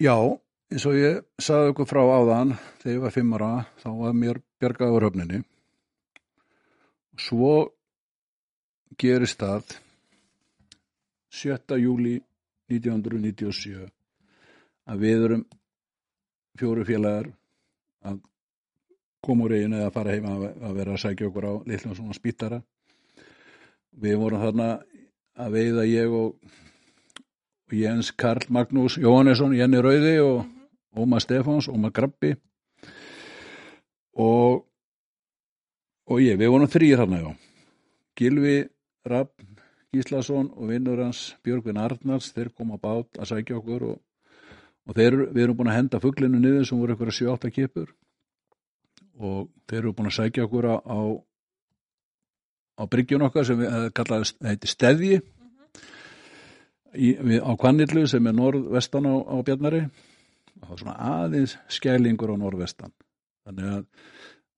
Já, eins og ég saði okkur frá áðan þegar ég var fimm ára þá var mér bjargaður höfninni svo gerist það 7. júli 1997 að við erum fjóru félagar að koma úr eiginu eða fara heima að vera að sækja okkur á litlum svona spítara við vorum þarna að veiða ég og Jens Karl Magnús Jóhannesson, Jenny Rauði og mm -hmm. Óma Stefáns, Óma Grabbi og og ég, við vorum þrýr hann já Gilvi Rapp Gíslason og vinnur hans Björgvin Arnars, þeir koma bát að sækja okkur og, og þeir, við erum búin að henda fugglinu niður sem voru ykkur að 7-8 kipur og þeir eru búin að sækja okkur á, á á bryggjun okkar sem við kallaði heiti Steðji mm -hmm. Í, við, á Kvannillu sem er norðvestan á, á Bjarnari og það var svona aðeins skælingur á norðvestan. Þannig að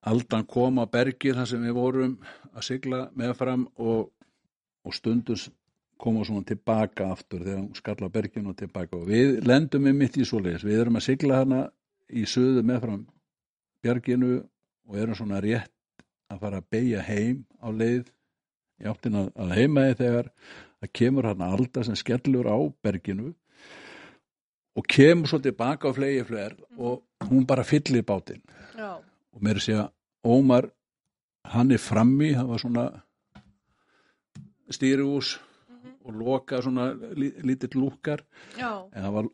aldan kom að bergir þar sem við vorum að sigla meðfram og, og stundus koma svona tilbaka aftur þegar hún skalla bergin og tilbaka. Og við lendum við mitt í svo leiðis, við erum að sigla hana í söðu meðfram bjarginu og erum svona rétt að fara að beigja heim á leið. Í áttin að heimaði þegar það kemur hann alltaf sem skellur á berginu og kemur svo tilbaka á flegi fler og hún bara fyllir bátinn. Já. og mér sé að Ómar hann er frammi, það var svona stýrihús mm -hmm. og loka svona lítill lúkar var,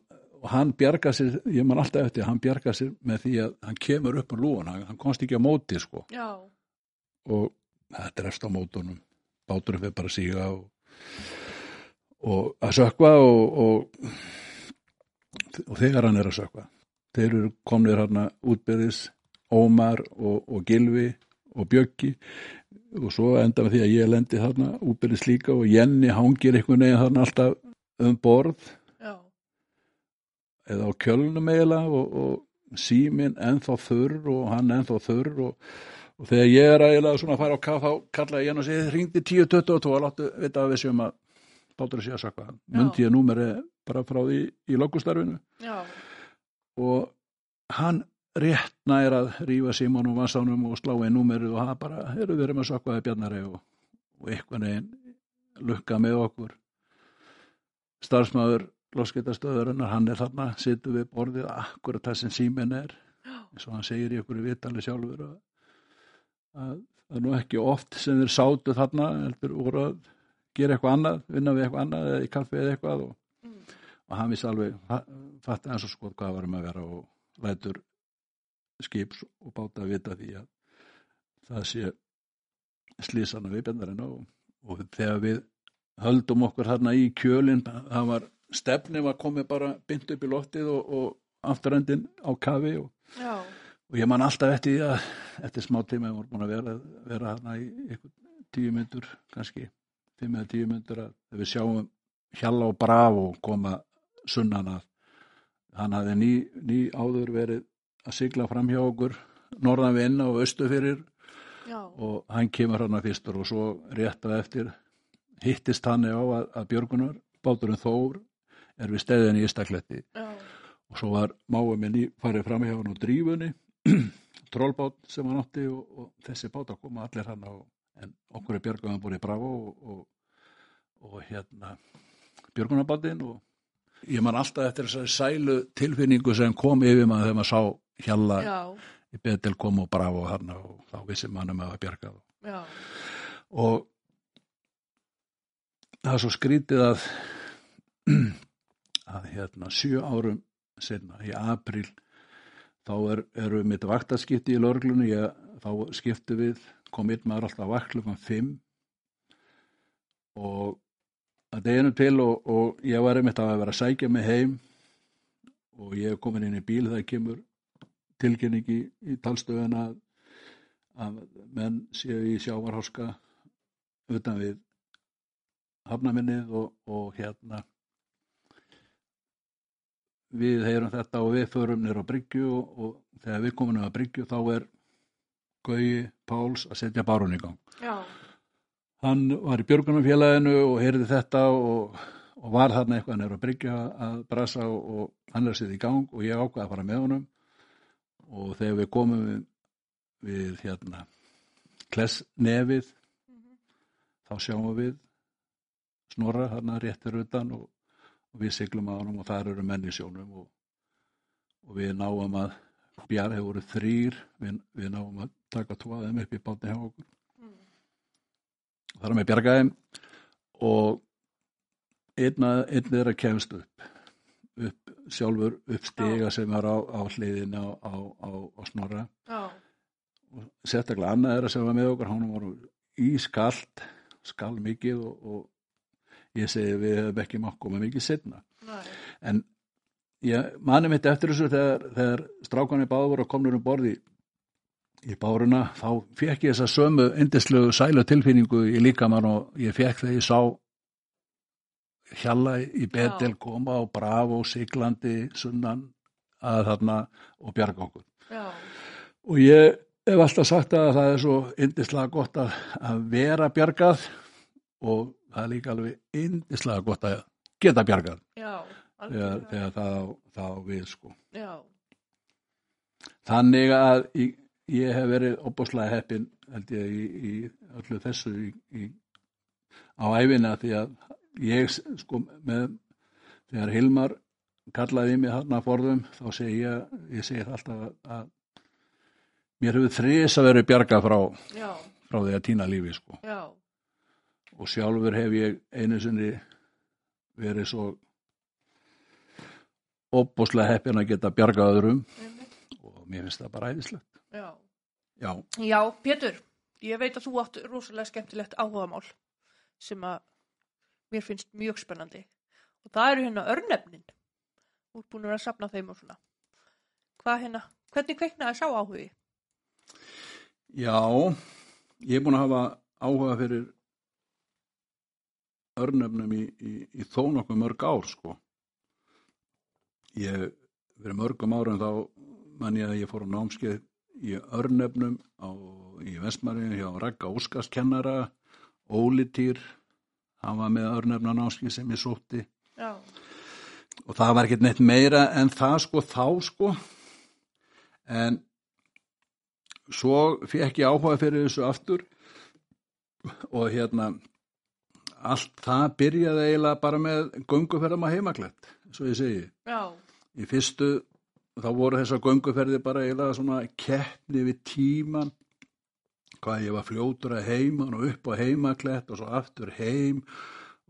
og hann bjarga sér, ég man alltaf eftir hann bjarga sér með því að hann kemur upp á lúan, hann komst ekki á móti sko. Já. Og er eftir á mótunum báturum við bara síga og, og að sökva og, og, og þegar hann er að sökva þeir eru komnir hérna útbyrðis Ómar og Gilvi og Bjöggi. Og svo enda með því að ég lendi þarna útbyrðis líka og Jenny hangir einhvern veginn þarna alltaf um borð. Já. eða á kjölnum eiginlega og símin ennþá þurr og hann ennþá þurr og og þegar ég er eiginlega svona að fara á kaff þá kalla ég hann og segi ringdi 10.22 og láttu vita að við séum að bátur að sé að sakka myndi ég númeri bara frá því í loggustarfinu og hann réttna er að rífa Simon og Vassánum og slá einn númeri og það bara, eru við erum að sakkaði bjarnari og, og eitthvað neginn lukka með okkur. Starfsmæður loskettastöðurinnar, hann er þarna sittu við borðið akkurat það sem símin er. Eins og hann segir í okkur vitali sjálfur að að það er nú ekki oft sem þeir sátu þarna heldur voru að gera eitthvað annað, vinna við eitthvað annað eða í kaffi eða eitthvað og, mm. og hann vissi alveg fatt eins og sko hvað varum að vera og lætur skips og báta að vita því að það sé slísana við bendarinn og, og þegar við höldum okkur þarna í kjölinn það var stefni var komið bara bynd upp í loftið og, og afturöndin á kafi og og ég man alltaf eftir því að eftir smá tíma ég voru búin að vera, vera hana í tíu myndur kannski, fimm eða tíu myndur að við sjáum hjalla og braf og koma sunnan að hann hafði ný, ný áður verið að sigla fram hjá okkur norðan við inna og östu fyrir Já. og hann kemur hann að fyrstur og svo rétt að eftir hittist hann á að, að Björgunar báturinn Þór er við stæðin í Ístakletti og svo var máið minni farið fram hjá hann og drífunni trollbát sem hann átti og, og þessi bát að koma allir hann á en okkur er Björgum búin í Bravo og, og, og hérna Björgunabáttinn og ég man alltaf eftir þessari sælu tilfinningu sem kom yfir maður þegar maður sá hjalla Já. í Betel kom og Bravo hann og þá vissi maður með að Björga og það er svo skrítið að að hérna sjö árum senna í april þá er, eru við mitt vaktaskipti í lörglunni, þá skiptu við, kom einn maður alltaf vakt klukkan 5 og að deginu til og, og ég var einmitt að vera að sækja mig heim og ég er komin inn í bíl þegar kemur tilkynningi í, í talstöðuna að, að menn séu í sjávarháska utan við hafnaminnið og, og hérna. Við heyrum þetta og við förum nýra á Bryggju og, og þegar við komum nýra á Bryggju þá er Gauji Páls að setja bárun í gang. Já. Hann var í björgunumfélaginu og heyrði þetta og, og var þarna eitthvað nefnir að bryggja að brasa og, og hann er sitt í gang og ég ákvaði að fara með honum og þegar við komum við, við hérna kless nefið þá sjáum við snorra þarna réttir utan og, og við siglum að honum og þar eru menn í sjónum og, og við náum að bjarga, þeir voru þrýr við, við náum að taka tóaðum upp í bátni hjá okkur. Þar með bjargaðum og einn að- einn er að kemst upp upp sjálfur upp stiga sem er á, á hliðin á, á, á, á snorra. Já. og sérstaklega annað er að sem var með okkur hann var ískalt skall mikið og, og ég segi við hefum ekki mátt koma mikið setna Nei. en ég mani mitt eftir þessu þegar, þegar strákanir báður að komnur um borði í báruna þá fekk ég þessa sömu indislegu sælu tilfinningu í líkamann og ég fekk þegar ég sá hjalla í Betel koma og bravo siglandi sunnan að þarna og bjarga okkur Já. og ég hef alltaf sagt að það er svo indislega gott að, að vera bjargað og það er líka alveg indislega gott að geta bjargað Já. Þegar, þegar það, það við sko. Já. Þannig að ég, ég hef verið opbúslega heppin held ég í, í öllu þessu í, í, á æfina því að ég sko með þegar Hilmar kallaði mig þarna að forðum þá segi ég, ég segi alltaf að, mér hefur þrís að verið bjarga frá, Já. frá því að týna lífi sko Já. og sjálfur hef ég einu sinni verið svo opbúslega heppin að geta bjarga öðrum og mér finnst það bara æðislegt. Já. Já, Já, Pétur, ég veit að þú átt rosalega skemmtilegt áhugamál sem að mér finnst mjög spennandi og það eru hérna örnefnin búin að safna þeim og svona hvað hérna, hvernig kveiknaði sá áhugi? já, ég er búin að hafa áhuga fyrir örnefnum í, í, í þó nokkuð mörg ár sko. Ég, fyrir mörgum árum þá man ég að ég fór á námskeið í örnefnum á, í Vestmaríu hjá Ragga Óskarskennara, Ólitýr, hann var með örnefna námskeið sem ég sótti. Já, og það var ekkert neitt meira en það sko þá sko. En svo fekk ég áhuga fyrir þessu aftur. Og hérna allt það byrjaði eiginlega bara með gönguferðum að heimaklætt svo ég segi. Já, í fyrstu þá voru þessar gönguferði bara eiginlega svona keppni við tíman hvað ég var fljótur að heiman og upp á heimaklætt og svo aftur heim.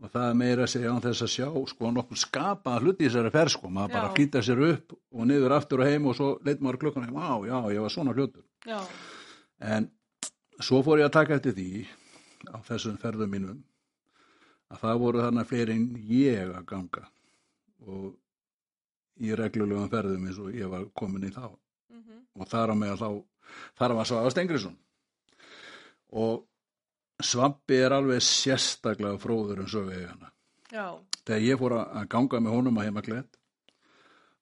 Og það er meira að segja án þess að sjá sko nokkuð skapaða hluti í þessari ferð sko. Maður bara Já. flýta sér upp og niður aftur og heim og svo leitt maður klukkan á já, ég var svona fljótur. Já, en svo fór ég að taka eftir því á þessum ferðum mínum að það voru þarna fleiri en ég að ganga. Og í reglulegum ferðum eins og ég var komin í þá. Mhm, og þar á meðal þá þar var Svafa Stengriðsson og Svampi er alveg sérstaklega fróður um sögu eigana já, þegar ég fór að að ganga með honum að heimaklett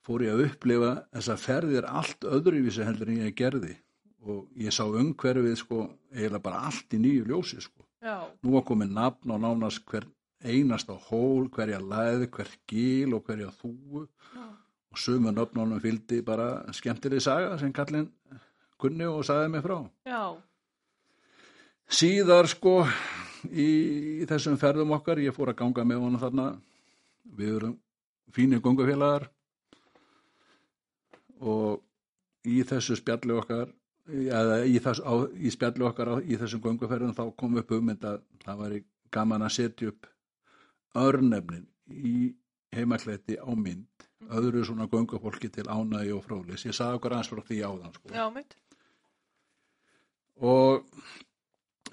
fór ég að upplifa þessa ferðir allt öðruvísi heldur en ég gerði. Og ég sá umhverfið sko eiginlega bara allt í nýju ljósi sko. Já, nú var komið nafn og nánast hver einasta hól, hverja læð, hver gil og hverja þúu já, og sumu nöfnunum fylgdi bara skemmtileg saga sem kallinn kunni og sagði mig frá. já, Síðar sko í, í þessum ferðum okkar, ég fór að ganga með honum þarna, við erum fínir gungufélagar og í þessu spjalli okkar, eða í, þess, á, í spjalli okkar á, í þessum gunguferðum þá kom upp hugmynd að það væri gaman að setja upp örnefnin í heimakletti á mynd, öðru svona gungufólki til ánægi og fróðlis. Ég sagði okkur aðeins frá því áðan sko. Já, mitt, og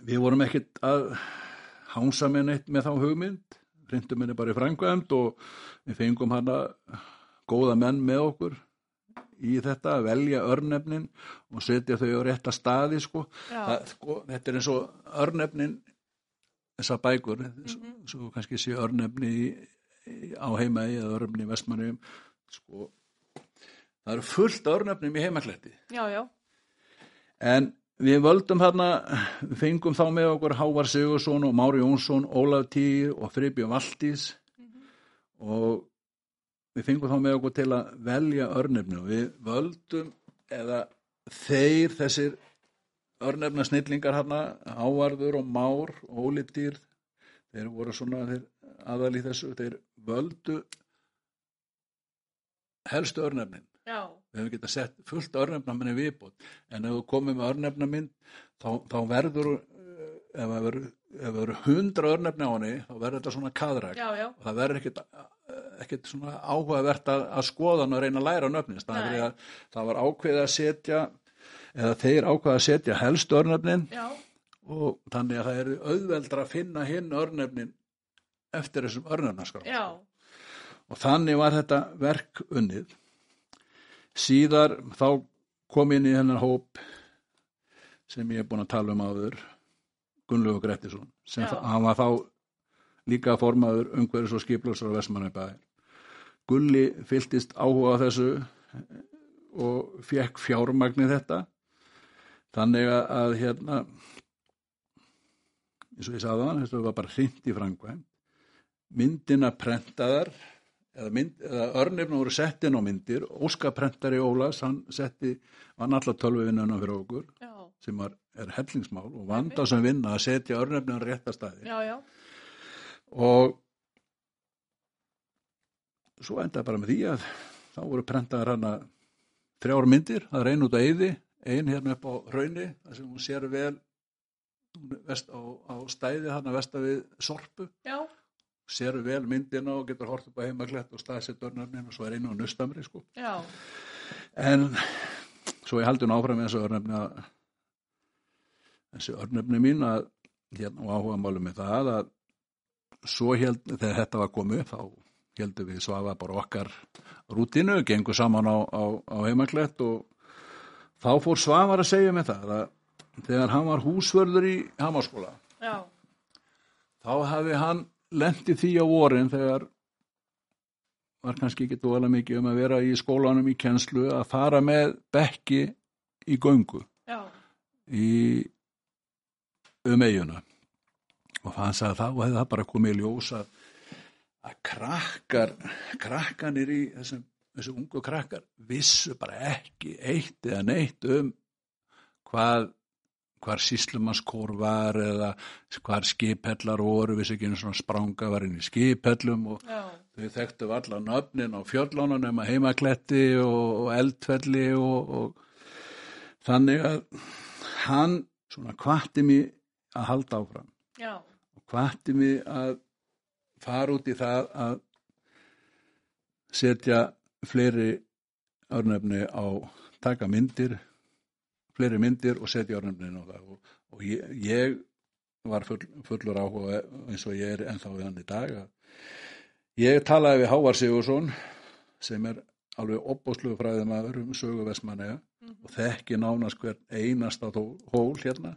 við vorum ekkert að hánsa með neitt með þá hugmynd. Reyndum henni bara í frængvæmt og við fengum hana góða menn með okkur í þetta að velja örnefnin og setja þau á rétta staði sko. Það, sko þetta er eins og örnefnin þessar bækur svo, svo kannski sé örnefni í, á heimaði eða örnefni í vestmannum sko það eru fullt örnefnum í heimakletti. Já, já, En við völdum hérna, fengum þá með okkur Hávar Sigursson og Mári Jónsson, Ólaf Týr og Fribjörn Valdís. Og við fengum þá með okkur til að velja örnefni og við völdum eða þeir þessir örnefna snillingar hérna, Hávarður og Már og Óli Týr, þeir voru svona þeir aðal í þessu, þeir völdu helstu örnefnin Já. við hefum getað sett fullt örnefnaminni viðbót en ef þú komið með örnefnaminn þá, þá verður eh, ef það verður ef það verður hundra örnefni á henni þá verður þetta svona kaðræk Já, já. og það verður ekkit, ekkit svona áhugavert að, að skoða hann og reyna að læra nöfnist það, Nei. er að, það var ákveðið að setja eða þeir ákveðið að setja helst örnefnin Já. og þannig að það er auðveldra að finna hinn örnefnin eftir þessum örnefnaskrá Já. og þannig var þetta verk unnið. Síðar þá kom inn í hennar hóp sem ég er búin að tala um áður Gunnlaugur Grettisson sem það, hann var þá líka formaður umhverfis og skipljósar á Vestmannabæðir Gulli fylltist áhuga á þessu og fekk fjármagni þetta. Þannig að, hérna eins og ég sagði það, þetta var bara hrind í frangvæm myndina prentaðar eða, mynd, eða örnefna voru sett inn á myndir Óskaprentari Ólas, hann setti vann alla tölvuvinnuna fyrir okkur Já. sem var, er hellingsmál og vanda sem vinna að setja örnefna á rétta staði Já, já. og svo endaði bara með því að þá voru prentaðar hana þrjár myndir, það er ein út á eyði ein hérna upp á raunni þar sem hún sér vel vest, á, á stæði hana vesta við sorpu Já. Sér vel myndina og getur hort upp á heimaklett og staðsett örnefnin og svo er einu á nustamri sko. Já. en svo ég haldi hún áfram með þessu örnefni að þessi örnefni mín að hérna og áhuga málu með það að svo held, þegar þetta var komið þá heldum við svafa bara okkar rútinu, gengur saman á, á, á heimaklett og þá fór Svavar að segja með það að þegar hann var húsvörður í Hamaskóla þá hafi hann lendi því á vorin þegar var kannski ekki dóla mikið um að vera í skólanum í kennslu að fara með bekki í göngu Já. í um eiguna og hann sagði að þá hefði það bara komið í ljós að, að krakkar krakkanir í þessum þessu ungu krakkar vissu bara ekki eitt eða neitt um hvað hvar síslumanskór var eða hvar skiphellar voru, vissi ekki einu svona spranga var inn í skiphellum og Já. þau þekktu alla nöfnin á fjöllunum nema heimakletti og, og eldfelli og, og þannig að hann svona kvatti mig að halda áfram Já. og kvatti mig að fara út í það að setja fleiri örnefni á taka myndir fleiri myndir og setja örnefnin á það. Og, og ég, ég var full, fullur áhuga eins og ég er ennþá við hann í dag ég talaði við Hávar Sigursson sem er alveg opbóðsluðu fræðimæður um sögu Vestmanneja og þekki nánast hver einasta hól hérna.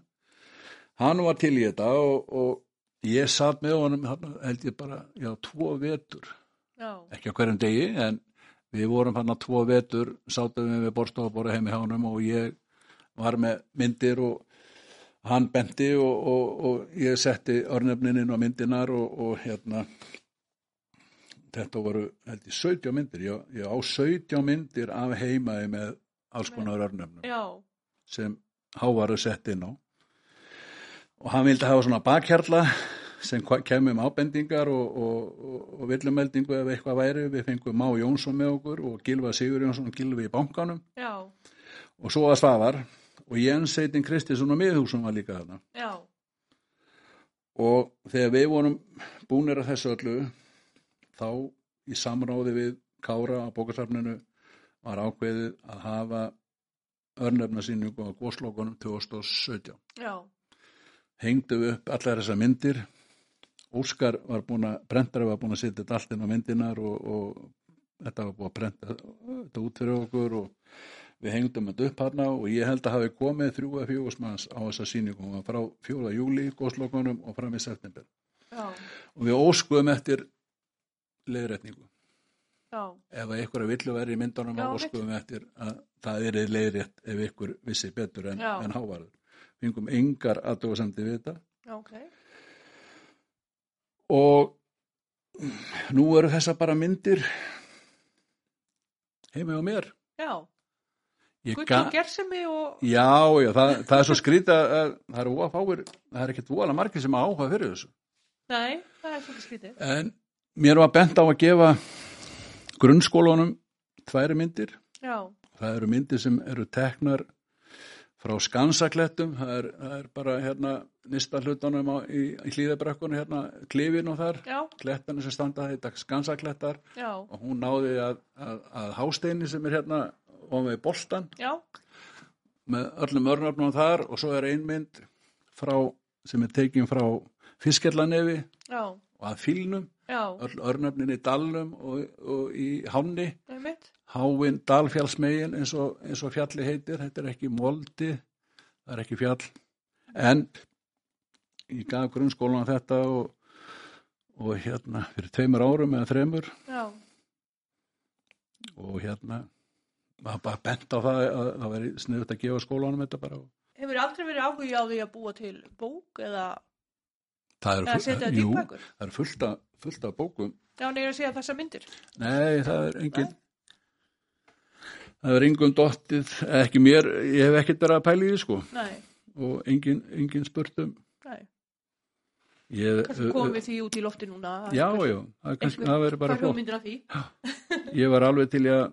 Hann var til í þetta og, og ég satt með honum held ég bara, já, tvo vetur. Já. ekki á hverjum degi en við vorum hann að tvo vetur sátum við við borstofabóra heim í hánum og ég var með myndir og hann benti og, og, og ég setti örnefnin inn á myndinar og, og hérna þetta voru held ég 17 myndir. Ég, ég á 17 myndir af heimaði með alls konar örnefnum Já. sem hávaru sett inn á. Og hann vildi hafa svona bakhjarla sem hva- kemur um ábendingar og, og, og, og villumeldingu ef eitthvað væri, við fengum Má Jónsson með okkur og Gilva Sigur Jónsson og Gilvi í bankanum. Já. og svo að Svavar og Jens Heitin Kristinsson og Miðhúsum var líka þarna Já. og þegar við vorum búnir að þessu öllu þá í samráði við Kára á bókasafninu var ákveðið að hafa örnefnasýningu á góðslókunum 2017 Já. hengdu við upp allar þessar myndir Óskar var búin að brendara var búin að setja þetta allt inn á myndinar og, og þetta var búin að brenda þetta út fyrir okkur og við hengdum þetta upp hana og ég held að hafi komið þrjú eða fjóðs manns á þessa var frá fjóða júli góðslokunum og fram í september. Já. og við óskuðum eftir leiðrætningu Já. ef að að villu verið í myndunum Já, óskuðum við eftir að það er leiðrétt ef ykkur vissi betur en, en hávarður fengum engar aðdóðasemdi við þetta. Já, ok. og nú eru þessa bara myndir heima á mér. Já, Og gersemi og... Já, já, það, það er svo skrýta að það eru óa fáir, það er ekkert voðalega margir sem áhuga fyrir þessu. Nei, það er svolítið skrítið. En mér var bent á að gefa grunnskólunum tværi myndir. Já, Það eru myndir sem eru teknar frá skansaklettum, það er, það er bara hérna nýsta hlutunum á, í, í hlýðabrekkunni hérna, klifin og þar, já, klettarnir sem standa þetta skansaklettar já, og hún náði að, að, að hásteini sem er hérna og með boltan já, með öllum örnöfnum þar og svo er ein mynd frá, sem er tekin frá fiskellanefi já, og að fílnum, öll örnöfnin í dalnum og, og í hánni, einmitt. háin dalfjallsmegin eins og, eins og fjalli heitir, þetta er ekki moldi, það er ekki fjall, en ég gaf grunnskólan þetta og, og hérna fyrir tveimur árum eða þremur. Já, og hérna maður bara bent á það að það veri sniðut að gefa skólanum þetta bara hefur aldrei verið áhugi á því að búa til bók eða, eða setja þetta í bækur? það eru fullt, af, fullt af bókum Já, neður að segja þessa myndir. nei það er engin það er engum dottið ekki mér, ég hef ekkert verið að pæla í því sko Nei, og engin, engin spurt um nei. ég, Kannski komum við því út í lofti núna. já, já, það, er kannski, það verður bara flott hugmyndir af því. ég var alveg til að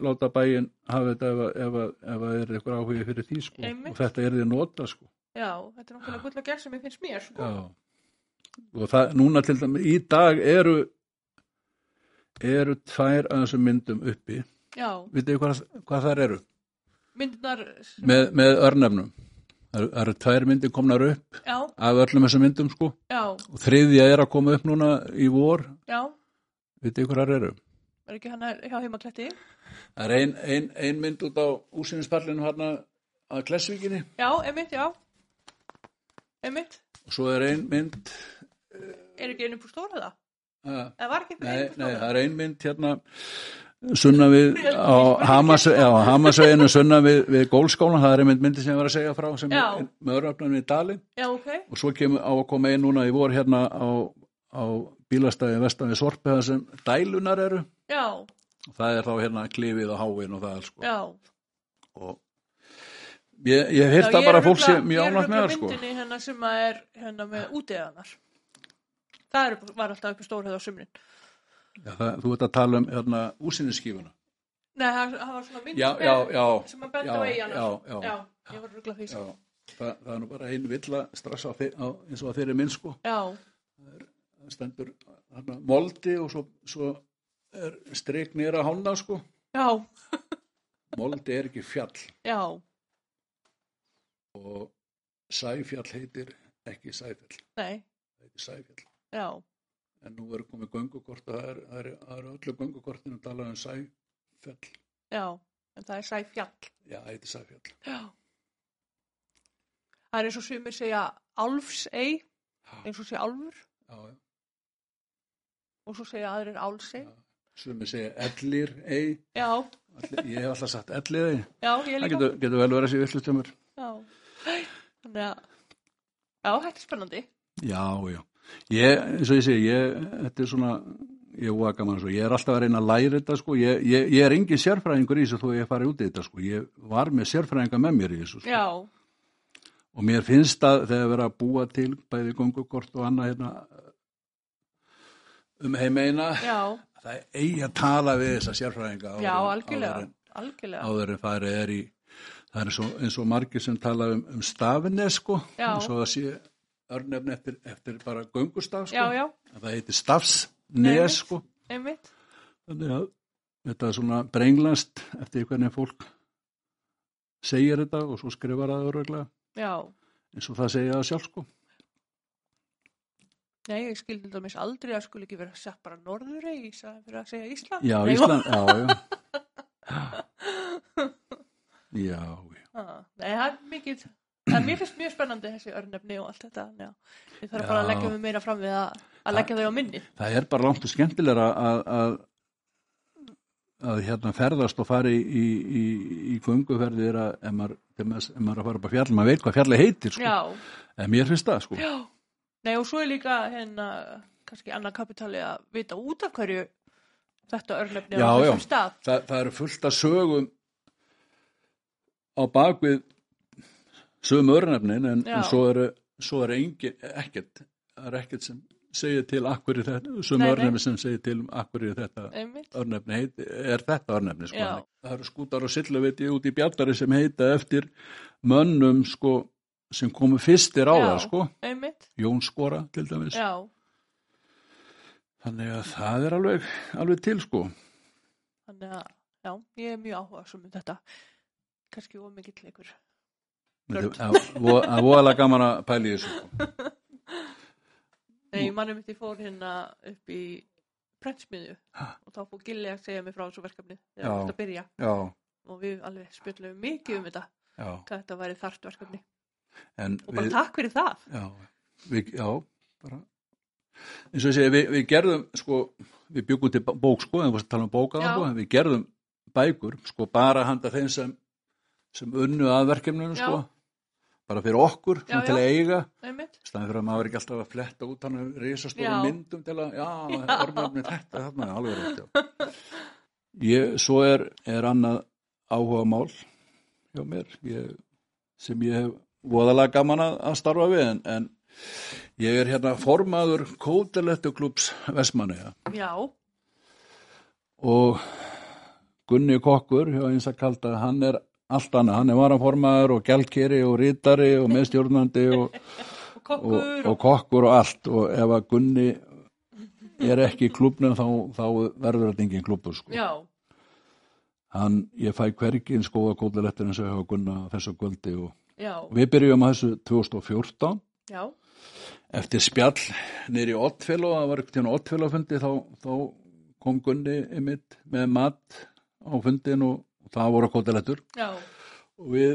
láta bæinn hafa þetta ef, að- ef, að- ef að er eitthvað áhugi fyrir því sko Einmitt. og þetta er því nota sko Já, þetta er náttúrulega gull og gersemi finnst mér, sko. Já. Og það, núna til dæmis, í dag eru, eru tvær af þessum myndum uppi. Já, Vitið þið hvað, hvað þær eru? myndirnar, Með, með örnefnum. Það eru, það tvær myndir komnar upp já, af öllum þessum myndum, sko. já, Og þriðja er að koma upp núna í vor. já, Vitið þið hvað þær eru? Er ekki hann hjá heimaklætti? Það er ein, ein, ein mynd út á úsýnispallinu hérna að Klessvíkinni. Já, einmitt, já. Einmitt, Og svo er ein mynd, er ekki einu púr stóra það? að, Eða var ekki nei, einu nei, stóra? það er ein mynd hérna sunna við á Hamasveginu sunna við, við gólskólan, það er einmitt myndi sem ég var að segja frá sem Já. er með öröfnum í dalinn Já, ok, og svo kemur á að koma ein núna í vor hérna á, á bílastæði vestan við Sorpi það sem dælunar eru já, og það er þá hérna klifið og háin og það er sko já. og ég, ég hef að bara er fólk örugglega- mjög Ég ánægt er með það sko myndinni hérna sem að er hérna með úteganar. Það er, var alltaf uppi stórhæð á sumrin. Já, það, þú ert að tala um hérna úsinniskífuna Nei, það, það var svona mynd já, með- já, já sem að benda á eiganar. já, já, já, ég var ruggla því. sko. Það, það er nú bara ein vill að stressa á, þi- á, eins og að þeirri minn sko Já, það stendur þarna, moldi og svo, svo er streik nýra hána sko. Já, moldi er ekki fjall. Já, og sæfjall heitir ekki sæfjall. Nei, heitir sæfjall. Já, en nú er komið göngukort og það er, það er, það er öllu göngukortinu að tala um sæfjall. Já, en það er sæfjall. já, það heitir sæfjall. Já. Það er eins og sumir segja álfsei, eins og segja álfur. Já, já, og svo segja aðrir álsei. já. Ég segja ellir ei, Já, allir, ég hef alltaf sagt ellir ei já, ég það líka. getur, getur vel verið að sé villustumur Já, þannig að, já, þetta er spennandi. Já, já. Ég, eins og ég segi, ég, þetta er svona, ég var gaman svo, ég er alltaf að reyna að læra þetta, sko, ég, ég, ég er engin sérfræðingur í þessu þó ég farið út í þetta, sko, ég var með sérfræðinga með mér í þessu, sko, Já, og mér finnst að þegar vera að búa til bæði gongukort og annað hérna um heimeina, já, það er eigi að tala við þessa sérfræðinga áður já, algjörlega, áður en, algjörlega. áður en farið er í, það er og, eins og margir sem tala um, um stafinni, sko, Já. eins og það sé örnefni eftir, eftir bara göngustaf, sko. Já, já, að það heitir Stafs Einmitt. Nes sko einmitt. þannig að þetta er svona brenglast eftir hvernig fólk segir þetta og svo skrifar það öruglega eins og það segja það sjálf sko nei, ég skildi þetta mis aldrei að skuli ekki vera sett bara norðurei í staðinn fyrir að segja Ísland. já, Nei, Ísland, já, já já, já Ah, Nei, það er mikið, það mér finnst mjög spennandi þessi örnefni og allt þetta. Já. Ég þarf bara að leggja mig meira fram við að, að leggja þau á minni. það er bara langt og skemmtilegra að, að að hérna ferðast og fari í, í, í gunguferðir að ef maður, ef maður að fara upp að fjall, maður veit hvað fjalli heitir sko. Já, en mér finnst það sko. já. Nei og svo er líka hérna, kannski annar kapitali að vita út af hverju þetta örnefni Já, á já. þessum stað. Þa, það eru fullt af sögum á bakvið sögum örnefnin en, Já. en svo eru svo er engin, ekkert það er ekkert sem segir til akkur í þetta sögum örnefni sem segir til um akkur í þetta Einmitt. örnefni heit, er þetta örnefni sko. Já. það eru skútar og silluviti út í bjallari sem heita eftir mönnum sko, sem komu fyrstir á Já. það sko. Einmitt. Jón Skora til dæmis Já, þannig að það er alveg, alveg til sko. þannig að, já, ég er mjög áhuga um þetta. Kannski of mikill leikur. Það er voðalega gaman að pæla í þessu sko. Nei, mannum mitt ég fór hérna upp í prentsmiðju og þá fór Gilli að segja mig frá þessu verkefni þegar það var að byrja já, og við alveg spjöllum mikið um þetta já hvað þetta væri þart verkefni en og bara við, takk fyrir það já, við, já bara eins og ég segi, við, við gerðum sko, við byggum til bók sko, en við tala um bóka Já. sko, en við gerðum bækur sko, bara handa þeim sem sem unnu að verkefninu Já. sko bara fyrir okkur, Já, til já. að eiga staðin fyrir að maður er ekki alltaf að fletta út hann risastóru Já. myndum til að, já, örnöfni þetta, þarna, alveg rétt, já. Ég, svo er, er annað áhuga mál hjá mér, ég, sem ég hef voðalega gaman að, að starfa við, en, en ég er hérna formaður Kótelettu klubs Vestmanneja já, og Gunni Kokkur hjá eins að kalda, hann er allt annað, hann er varaformaður og gjaldkeri og rítari og meðstjórnandi og og og, og kokkur og allt. Og ef að Gunni er ekki í klubnum þá, þá verður þetta engin klubur sko. já, hann, ég fæ hvergi eins góða kóðlelettur eins og ég hafa Gunna þessu kvöldi og já, við byrjum að þessu 2014 já. Eftir spjall nýri Ottfélag það var ekkert hérna Ottfélagfundi þá, þá kom Gunni einmitt með mat á fundin og, og það voru kóðlettur já, og við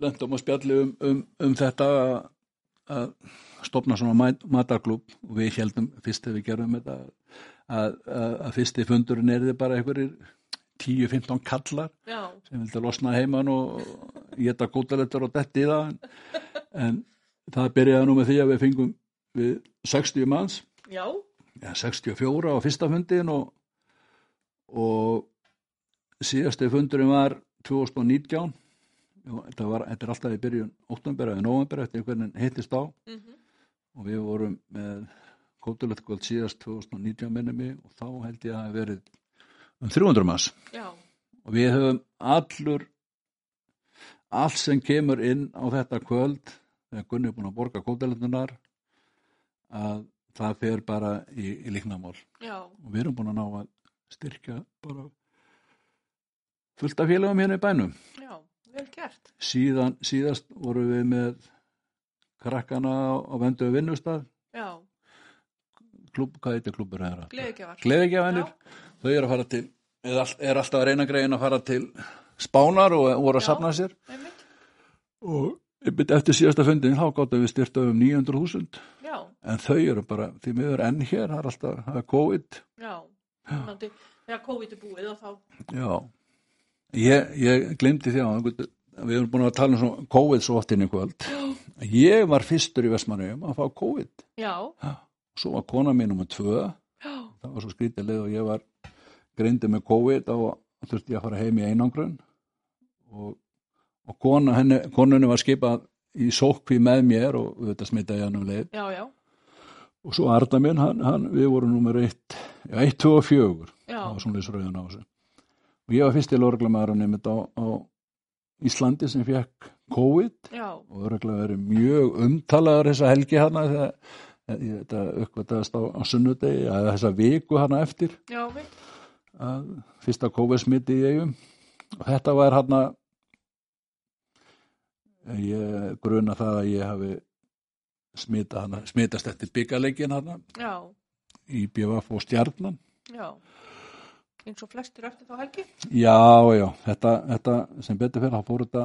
lendum að spjalli um, um, um þetta að, stopna svona mat- matarklúb og við heldum fyrst þegar við gerum þetta að, að, að fyrsti fundurinn er þið bara einhverjir 10-15 kallar já, sem vildi losna heiman og geta kótalettur og detti í það. En, það byrjaði nú með því að við fengum við 60 manns. Já, ja, 64 á fyrsta fundin og, og síðasti fundurinn var 2019 og þetta, var, þetta er alltaf í byrjun óttanbera eða nóvambera eftir hvernig hittist á. Mhm, og við vorum með kótulettkvöld síðast 2019 minnum mig og þá held ég að það hafi verið um 300 manns. Já, og við höfum allur allt sem kemur inn á þetta kvöld þegar Gunni er búin að borga kótalettunar að það fer bara í, í líknamál já, og við erum búin að ná að styrkja bara fullt af félagum hérna í bænum. Já, vel gert. Síðan, síðast voru við með krakkana á, vendu vinnustad já, klub, hvað heitir klubur þeirra? gleðigjafar Gleðigjafennir, þau eru að fara til eða er alltaf að reyna greiðin að fara til spánar og voru að Já. safna sér. einmitt, og eftir síðasta fundin þá gáttum við styrta um 900.000 já, en þau eru bara, því miður enn hér. Það er alltaf, það er COVID. Já. Þannig, þegar COVID er búið og þá. Já, ég, ég glemdi því á við erum búin að tala um svona COVID svo oft inn í kvöld. Ég var fyrstur í Vestmannaugum að fá COVID. Já, svo var kona mín nummer tvö. já, það var svo skrítið leið og ég var greindi með COVID og þurfti ég að fara heim í einangrun. Og, og kona, henni, konunni var skipað í sókví með mér og þetta smitaði hann um leið. Já, já, og svo Arda minn, hann, hann, við vorum nummer 1 1, 2 og 4 já, það var svona lýsröðun á þessu. Og ég var fyrst í lörglamæðurinn einmitt á, á Íslandi sem fekk COVID. Já, og verið mjög umtalaður þessa helgi hana þegar ég- þetta uppvætaðist á, á sunnudegi eða þessa viku hana eftir. Já, að fyrsta COVID-smiti í eigum og þetta var hana ég gruna það að ég hafi smita hana, smitast eftir byggaleikin hana. Já, í BVF og stjarnan. Já. Eins og flestir eftir þá helgi. Já, já, þetta, þetta sem betur fyrir, þá fór þetta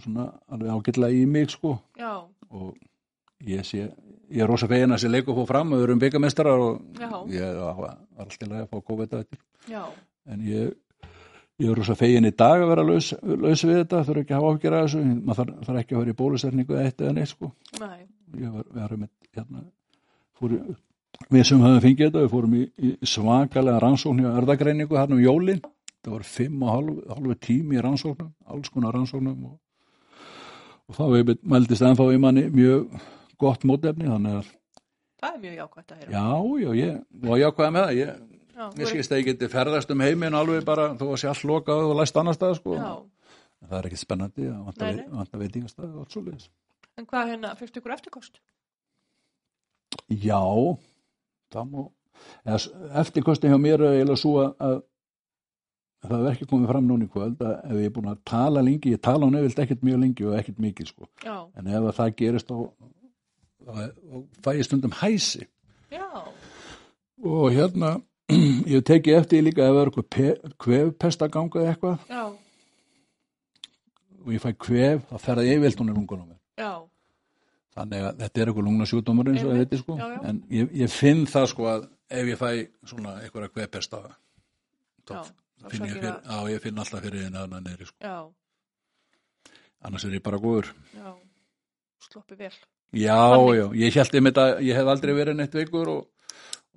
svona alveg ágætlega í mig sko. Já, og ég sé, ég er rosa fegin að þessi leikur fór fram og við erum byggamestrar og Já. ég var alltaf að fá COVID eftir já, en ég, ég er rosa fegin í dag að vera laus, laus við þetta, þurfa ekki að hafa ágjör að þessu, maður þarf, þarf ekki að vera í bólusetningu eða eitt eða neitt sko. Nei. Ég var, var með, hérna, fór, við sem höfum fengið þetta, við fórum í, í svakalega rannsókn hjá örðagreiningu hérna um jólin, það var fimm og hálf, hálfu tími í rannsóknum, alls konar rannsóknum og, og þá við mældist ennþá í manni mjög gott mótefni, þannig að Það er mjög jákvæmt að heyra. Já, já, ég var jákvæða með það. Ég, Já, mér skilst að ég geti ferðast um heiminn alveg bara þó að sé allt lokað og læst annar stað, sko. Það er ekkit spennandi að vanta, vanta veitingastað og allt svo leiðis. en hvað hérna, fyrst ykkur eftirkost? Já, það s- eftirkosti hjá mér er eiginlega svo að, að það er ekki komið fram núna í kvöld að ef ég er búin að tala lengi, ég tala á nefnilt ekkert mjög lengi og ekkert mikið, sko. En ef að það gerist þá, þá fæ ég stundum hæsi. já, Og hérna, ég teki eftir líka ef það er eitthvað kvefpest að ganga eða eitthvað já, og ég fæ kvef, það yfirlt hún í lungunum Þannig að þetta er eitthvað lungna sjúdómur eins og þetta sko. já. En ég, ég finn það sko að ef ég fæ svona eitthvað kvefpest að þá finn ég fyrir, á ég finn alltaf fyrir einu aðna neyri sko. já, Annars er ég bara góður. já, sloppi vel. Já, Þannig. já, ég held einmitt að ég hef aldrei verið neitt veikur og,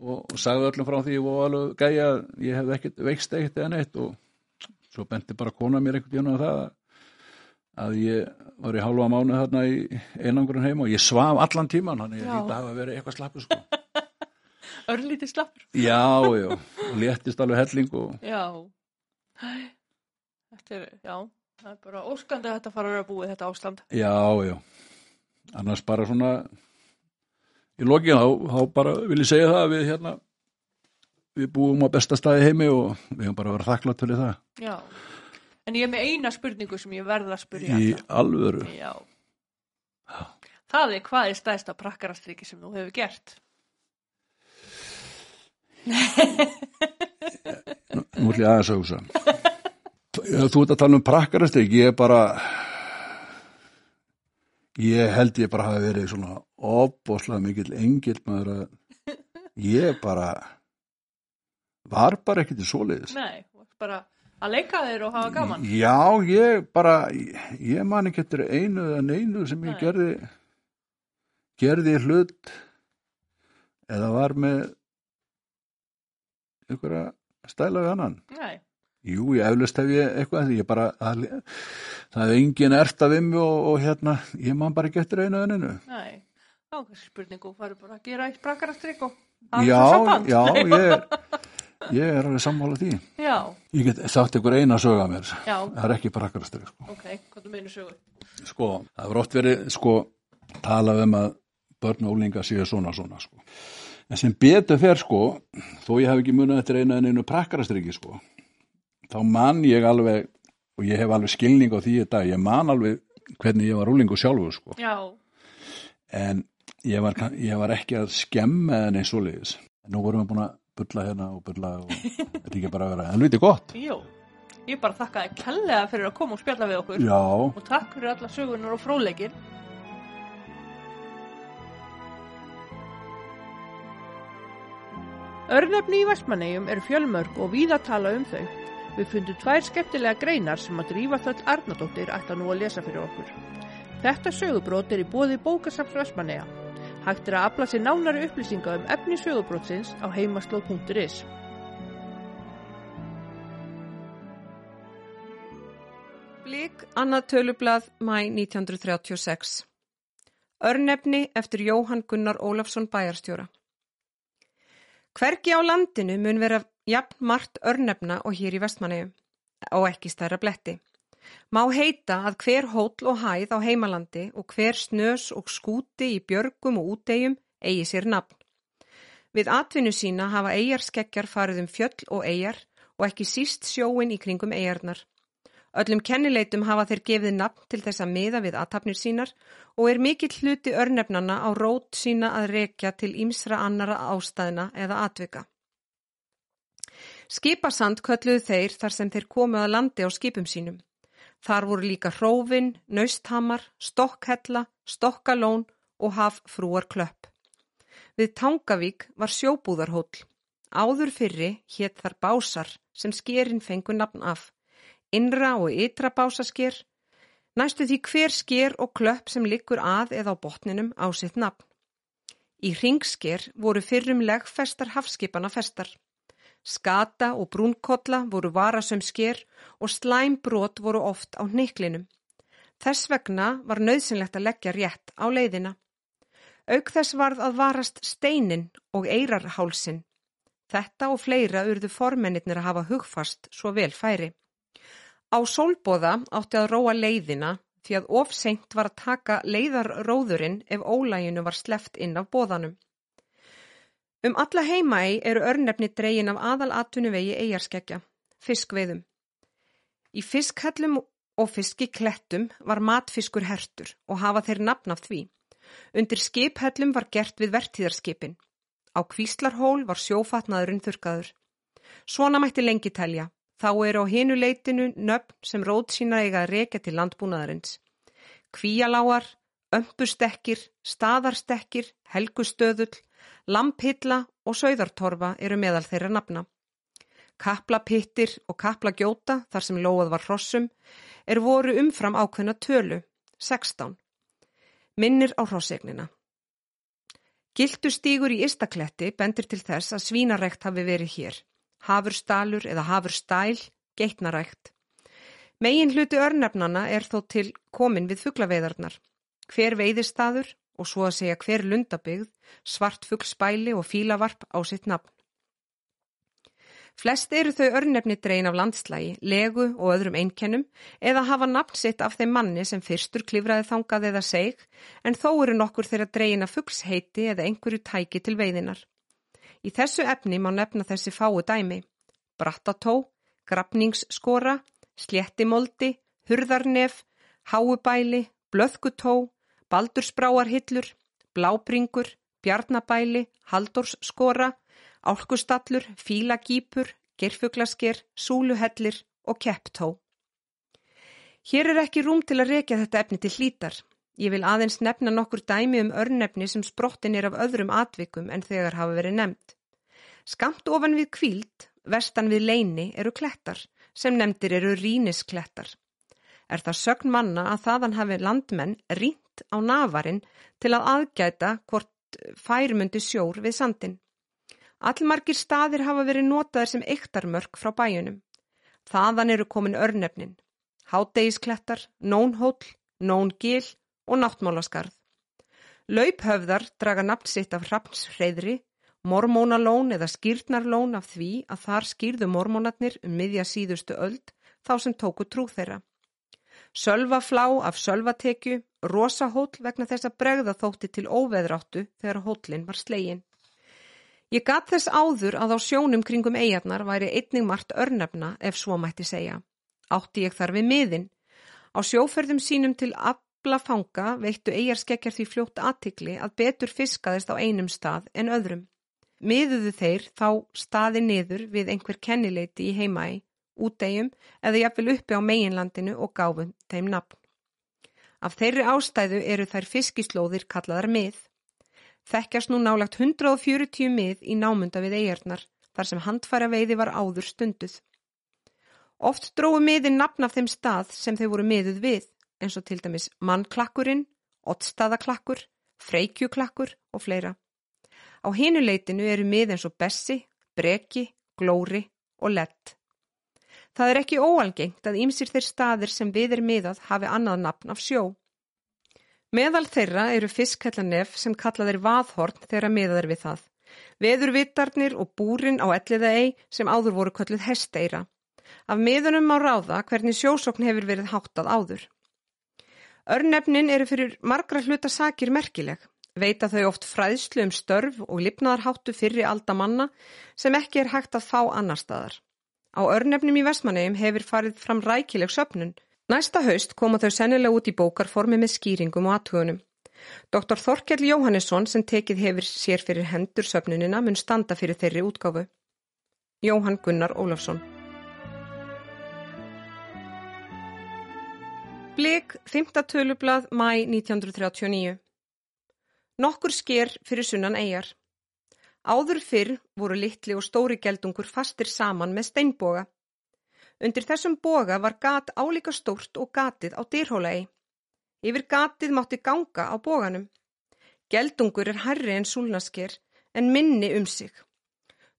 og, og sagði öllum frá því og alveg gæja ég hef ekkert veikst eitt eða neitt og svo benti bara kona mér einhvern tíðan að það að ég var í hálfa mánu þarna í einangurinn heima og ég svaf allan tíman hann ég Já. hlýta að hafa verið eitthvað slappu sko. Örlítið slappur. Já, já, og léttist alveg helling og Já, þetta er, já, það er bara óskandi að þetta fara að vera búið þetta ástand. já, já, annars bara svona í lokið þá, þá bara vil ég segja það að við hérna við búum á besta staði heimi og við höfum bara að vera þakklátt fyrir það Já, en ég er með eina spurningu sem ég verð að spyrja. í alvöru Já. Það er hvað er stæðsta prakkarastriki sem þú hefur gert? nú ætlum ég aðeins að hugsa Já, þú ert að tala um prakkarastrik ég er bara ég held ég bara hafi verið svona opbóðslega mikill engil maður að ég bara var bara ekkert í svoleiðis Nei, bara að leika þér og hafa gaman. Já, ég bara, ég man ekki eftir einu eða neinu sem ég Nei. gerði, gerði hlut eða var með einhverja stæla við annan. Nei, Jú, ég eflust hef ég eitthvað, ég bara, það, það er engin erta við mig og, og hérna, ég man bara einu eða neinu. nei. Þá er spurningu, farið bara að gera eitt prakkarastrik og Já, þessu samband. já, ég er, ég er alveg sammála því. Já, Ég get sagt ykkur eina sög að mér, já, það er ekki prakkarastrik, sko. ok, hvað þú meinu sögu? sko, það er oft verið sko, talað um að börn og ólinga séu svona svona sko. en sem betur fer sko þó ég hef ekki munið eftir einu en einu prakkarastriki sko þá man ég alveg og ég hef alveg skilning á því dag, ég man alveg hvernig ég var ólingu sjálfur sko Já, en ég var, ég var ekki að skemma en eins og leiðis nú vorum við búin að bulla hérna og bulla og þetta er ekki bara að vera helviti gott jú. Ég bara þakka þér kellega fyrir að koma og spjalla við okkur. já, Og takk fyrir alla sögunar og fróleikir. Örnefni í Vestmannegjum eru fjölmörg og víða tala um þau. Við fundum tvær skemmtilega greinar sem að drífa þöll Arnadóttir ætla nú að lesa fyrir okkur. Þetta sögubrót er í bóði bókasafs Vestmanneja. Hægt er að afla sér nánari upplýsinga um efni sögubrótsins á heimaslóð.is. Blik, annað tölublað, mæ 1936. Örnefni eftir Jóhann Gunnar Ólafsson bæjarstjóra. Hvergi á landinu mun vera jafn margt örnefna og hér í vestmanniðu, og ekki stærra bletti. Má heita að hver hóll og hæð á heimalandi og hver snös og skúti í björgum og útegjum eigi sér nafn. Við atvinnu sína hafa eigarskeggjar farið um fjöll og eigar og ekki síst sjóin í kringum eigarnar. Öllum kennileitum hafa þeir gefið nafn til þess að miða við aðtapnir sínar og er mikill hluti örnefnana á rót sína að rekja til ýmsra annara ástæðina eða atvika. Skipasand kölluðu þeir þar sem þeir komu að landi á skipum sínum. Þar voru líka hrófin, nausthamar, stokkhella, stokkalón og haffrúar klöpp. Við Tangavík var sjóbúðarhóll. Áður fyrri hétt þar básar sem skerin fengu nafn af. Innra og ytra básasker, næstu því hver sker og klöpp sem liggur að eða á botninum á sitt nafn. Í ringsker voru fyrrum legfestar hafskipana festar. Skata og brúnkolla voru varasum sker og slæmbrot voru oft á neiklinum. Þess vegna var nöðsynlegt að leggja rétt á leiðina. Auk þess varð að varast steinin og eirarhálsin. Þetta og fleira urðu formennir að hafa hugfast svo vel færi. Á sólbóða átti að róa leiðina því að ofsengt var að taka leiðarróðurinn ef ólæginu var sleft inn af bóðanum. Um alla heimaei eru örnefni dregin af aðal atvinnuvegi eigarskeggja, fiskveiðum. Í fiskhellum og fiskiklettum var matfiskur hertur og hafa þeir nafn af því. Undir skiphellum var gert við vertíðarskipin. Á kvíslarhól var sjófatnaðurinn þurkaður. Svona mætti lengi telja. Þá eru á hinu leitinu nöfn sem rót sína eiga að reka til landbúnaðarins. Kvíaláar, ömpustekkir, staðarstekkir, helgustöðull, Lampilla og Sauðartorfa eru meðal þeirra nafna. Kaplapittir og kaplagjóta, þar sem lóað var hrossum, er voru umfram ákveðna tölu, 16. Minnir á hrossegnina. Giltustígur í Istakletti bendir til þess að svínarækt hafi verið hér. Hafurstalur eða hafurstæl, geitnarækt. Megin hluti örnefnana er þó til komin við fugglaveiðarnar. Hver veiðistaður og svo að segja hver lundabygð, svartfuglspæli og fílavarp á sitt nafn. Flest eru þau örnefni drein af landslægi, legu og öðrum einkennum eða hafa nafn sitt af þeim manni sem fyrstur klifraði þangað eða seg en þó eru nokkur þeirra dreina fuggsheiti eða einhverju tæki til veiðinar. Í þessu efni má nefna þessi fáu dæmi. Brattató, grafningsskora, sléttimoldi, hurðarnef, háubæli, blöðkutó, Baldursbráarhillur, Blábringur, Bjarnabæli, Haldórsskora, Álkustallur, Fílagýpur, Gerfuglasker, Súluhellir og Kepptó. Hér er ekki rúm til að rekja þetta efni til hlítar. Ég vil aðeins nefna nokkur dæmi um örnefni sem sprottin er af öðrum atvikum en þegar hafa verið nefnt. Skamt ofan við kvíld, vestan við leini eru klettar, sem nefndir eru rínisklettar. Er það sögn manna að þaðan hafi landmenn rínt beint á navarinn til að aðgæta hvort færmundi sjór við sandin. Allmargir staðir hafa verið notaðir sem eiktarmörk frá bæjunum. Þaðan eru komin örnefnin, hátdegisklettar, nónhóll, nóngil og náttmálaskarð. Lauphöfðar draga nafn sitt af hrafnshreyðri, mormónalón eða skýrnarlón af því að þar skýrðu mormónatnir um miðja síðustu öld þá sem tóku trú þeirra. Sölvaflá af sölvatekju, rosahóll vegna þess að bregða þótti til óveðráttu þegar hóllin var slegin. Ég gat þess áður að á sjónum kringum eigarnar væri einning margt örnefna ef svo mætti segja. Átti ég þar við miðin. Á sjóferðum sínum til abla fanga veittu eigarskekkjar því fljótt aðtikli að betur fiskaðist á einum stað en öðrum. Miðuðu þeir þá staði niður við einhver kennileiti í heimaði útegjum eða jafnvel uppi á meginlandinu og gáfum þeim nafn. Af þeirri ástæðu eru þær fiskislóðir kallaðar mið. Þekkjast nú nálagt 140 mið í námunda við eigarnar þar sem handfæra veiði var áður stunduð. Oft dróðu miðin nafn af þeim stað sem þau voru miðuð við eins og til dæmis mannklakkurinn, ottstaðaklakkur, freykjuklakkur og fleira. Á hinuleitinu eru mið eins og bessi, breki, glóri og lett. Það er ekki óalgengt að ýmsir þeir staðir sem við er miðað hafi annað nafn af sjó. Meðal þeirra eru fiskhellanef sem kallaðir vaðhorn þeirra miðaðir við það. Veðurvitarnir og búrin á elliðaei sem áður voru kölluð hesteira. Af miðunum má ráða hvernig sjósokn hefur verið háttað áður. Örnefnin eru fyrir margra hluta sakir merkileg. Veita þau oft fræðslu um störf og lipnaðarháttu fyrri aldamanna sem ekki er hægt að fá annar staðar. Á örnefnum í Vestmannegjum hefur farið fram rækileg söpnun. Næsta haust koma þau sennilega út í bókarformi með skýringum og aðtugunum. Dr. Þorkjell Jóhannesson sem tekið hefur sér fyrir hendur söpnunina mun standa fyrir þeirri útgáfu. Jóhann Gunnar Ólafsson Blik, 5. tölublað, mæ 1939 Nokkur sker fyrir sunnan eigjar Áður fyrr voru litli og stóri geldungur fastir saman með steinboga. Undir þessum boga var gat álíka stórt og gatið á dýrhólaegi. Yfir gatið mátti ganga á boganum. Geldungur er herri en súlnasker en minni um sig.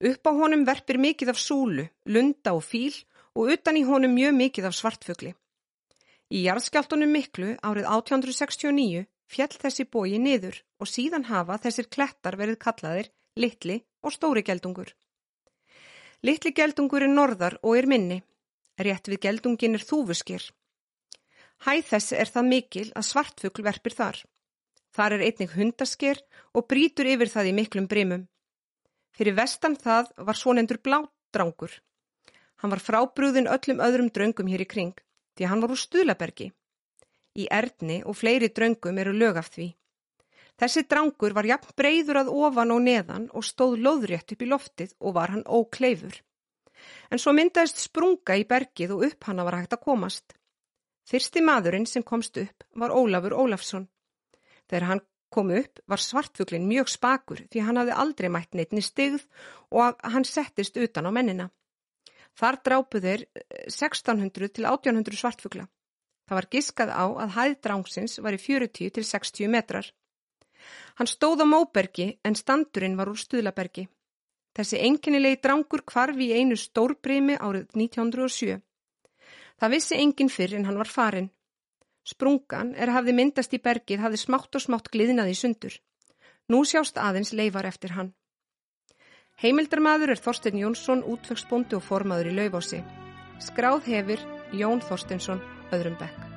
Upp á honum verpir mikið af súlu, lunda og fíl og utan í honum mjög mikið af svartfugli. Í jarðskjáltunum miklu árið 1869 fjall þessi bógi niður og síðan hafa þessir klettar verið kallaðir litli og stóri geldungur. Litli geldungur er norðar og er minni. Rétt við geldungin er þúfuskir. Hæð þess er það mikil að svartfugl verpir þar. Þar er einnig hundasker og brítur yfir það í miklum brimum. Fyrir vestan það var svonendur bládrangur. Hann var frábrúðin öllum öðrum draungum hér í kring, því hann var úr Stuðlabergi. Í Erdni og fleiri draungum eru lög af því. Þessi drangur var jafn breyður að ofan og neðan og stóð loðrétt upp í loftið og var hann ókleifur. En svo myndaðist sprunga í bergið og upp hanna var hægt að komast. Fyrsti maðurinn sem komst upp var Ólafur Ólafsson. Þegar hann kom upp var svartfuglin mjög spakur því hann hafði aldrei mætt neittni stigð og hann settist utan á mennina. Þar drápu þeir 1600 til 1800 svartfugla. Það var giskað á að hæð drángsins var í 40 til 60 metrar. Hann stóð á Móbergi en standurinn var úr Stuðlabergi. Þessi enginnilegi drángur kvarfi í einu stórbrimi árið 1907. Það vissi enginn fyrr en hann var farin. Sprungan er hafði myndast í bergið hafði smátt og smátt gliðnaði sundur. Nú sjást aðeins leifar eftir hann. Heimildarmadur er Þorstein Jónsson, útvegsbóndi og formaður í Laufási. Skráð hefur Jón Þorsteinsson, öðrum bekk.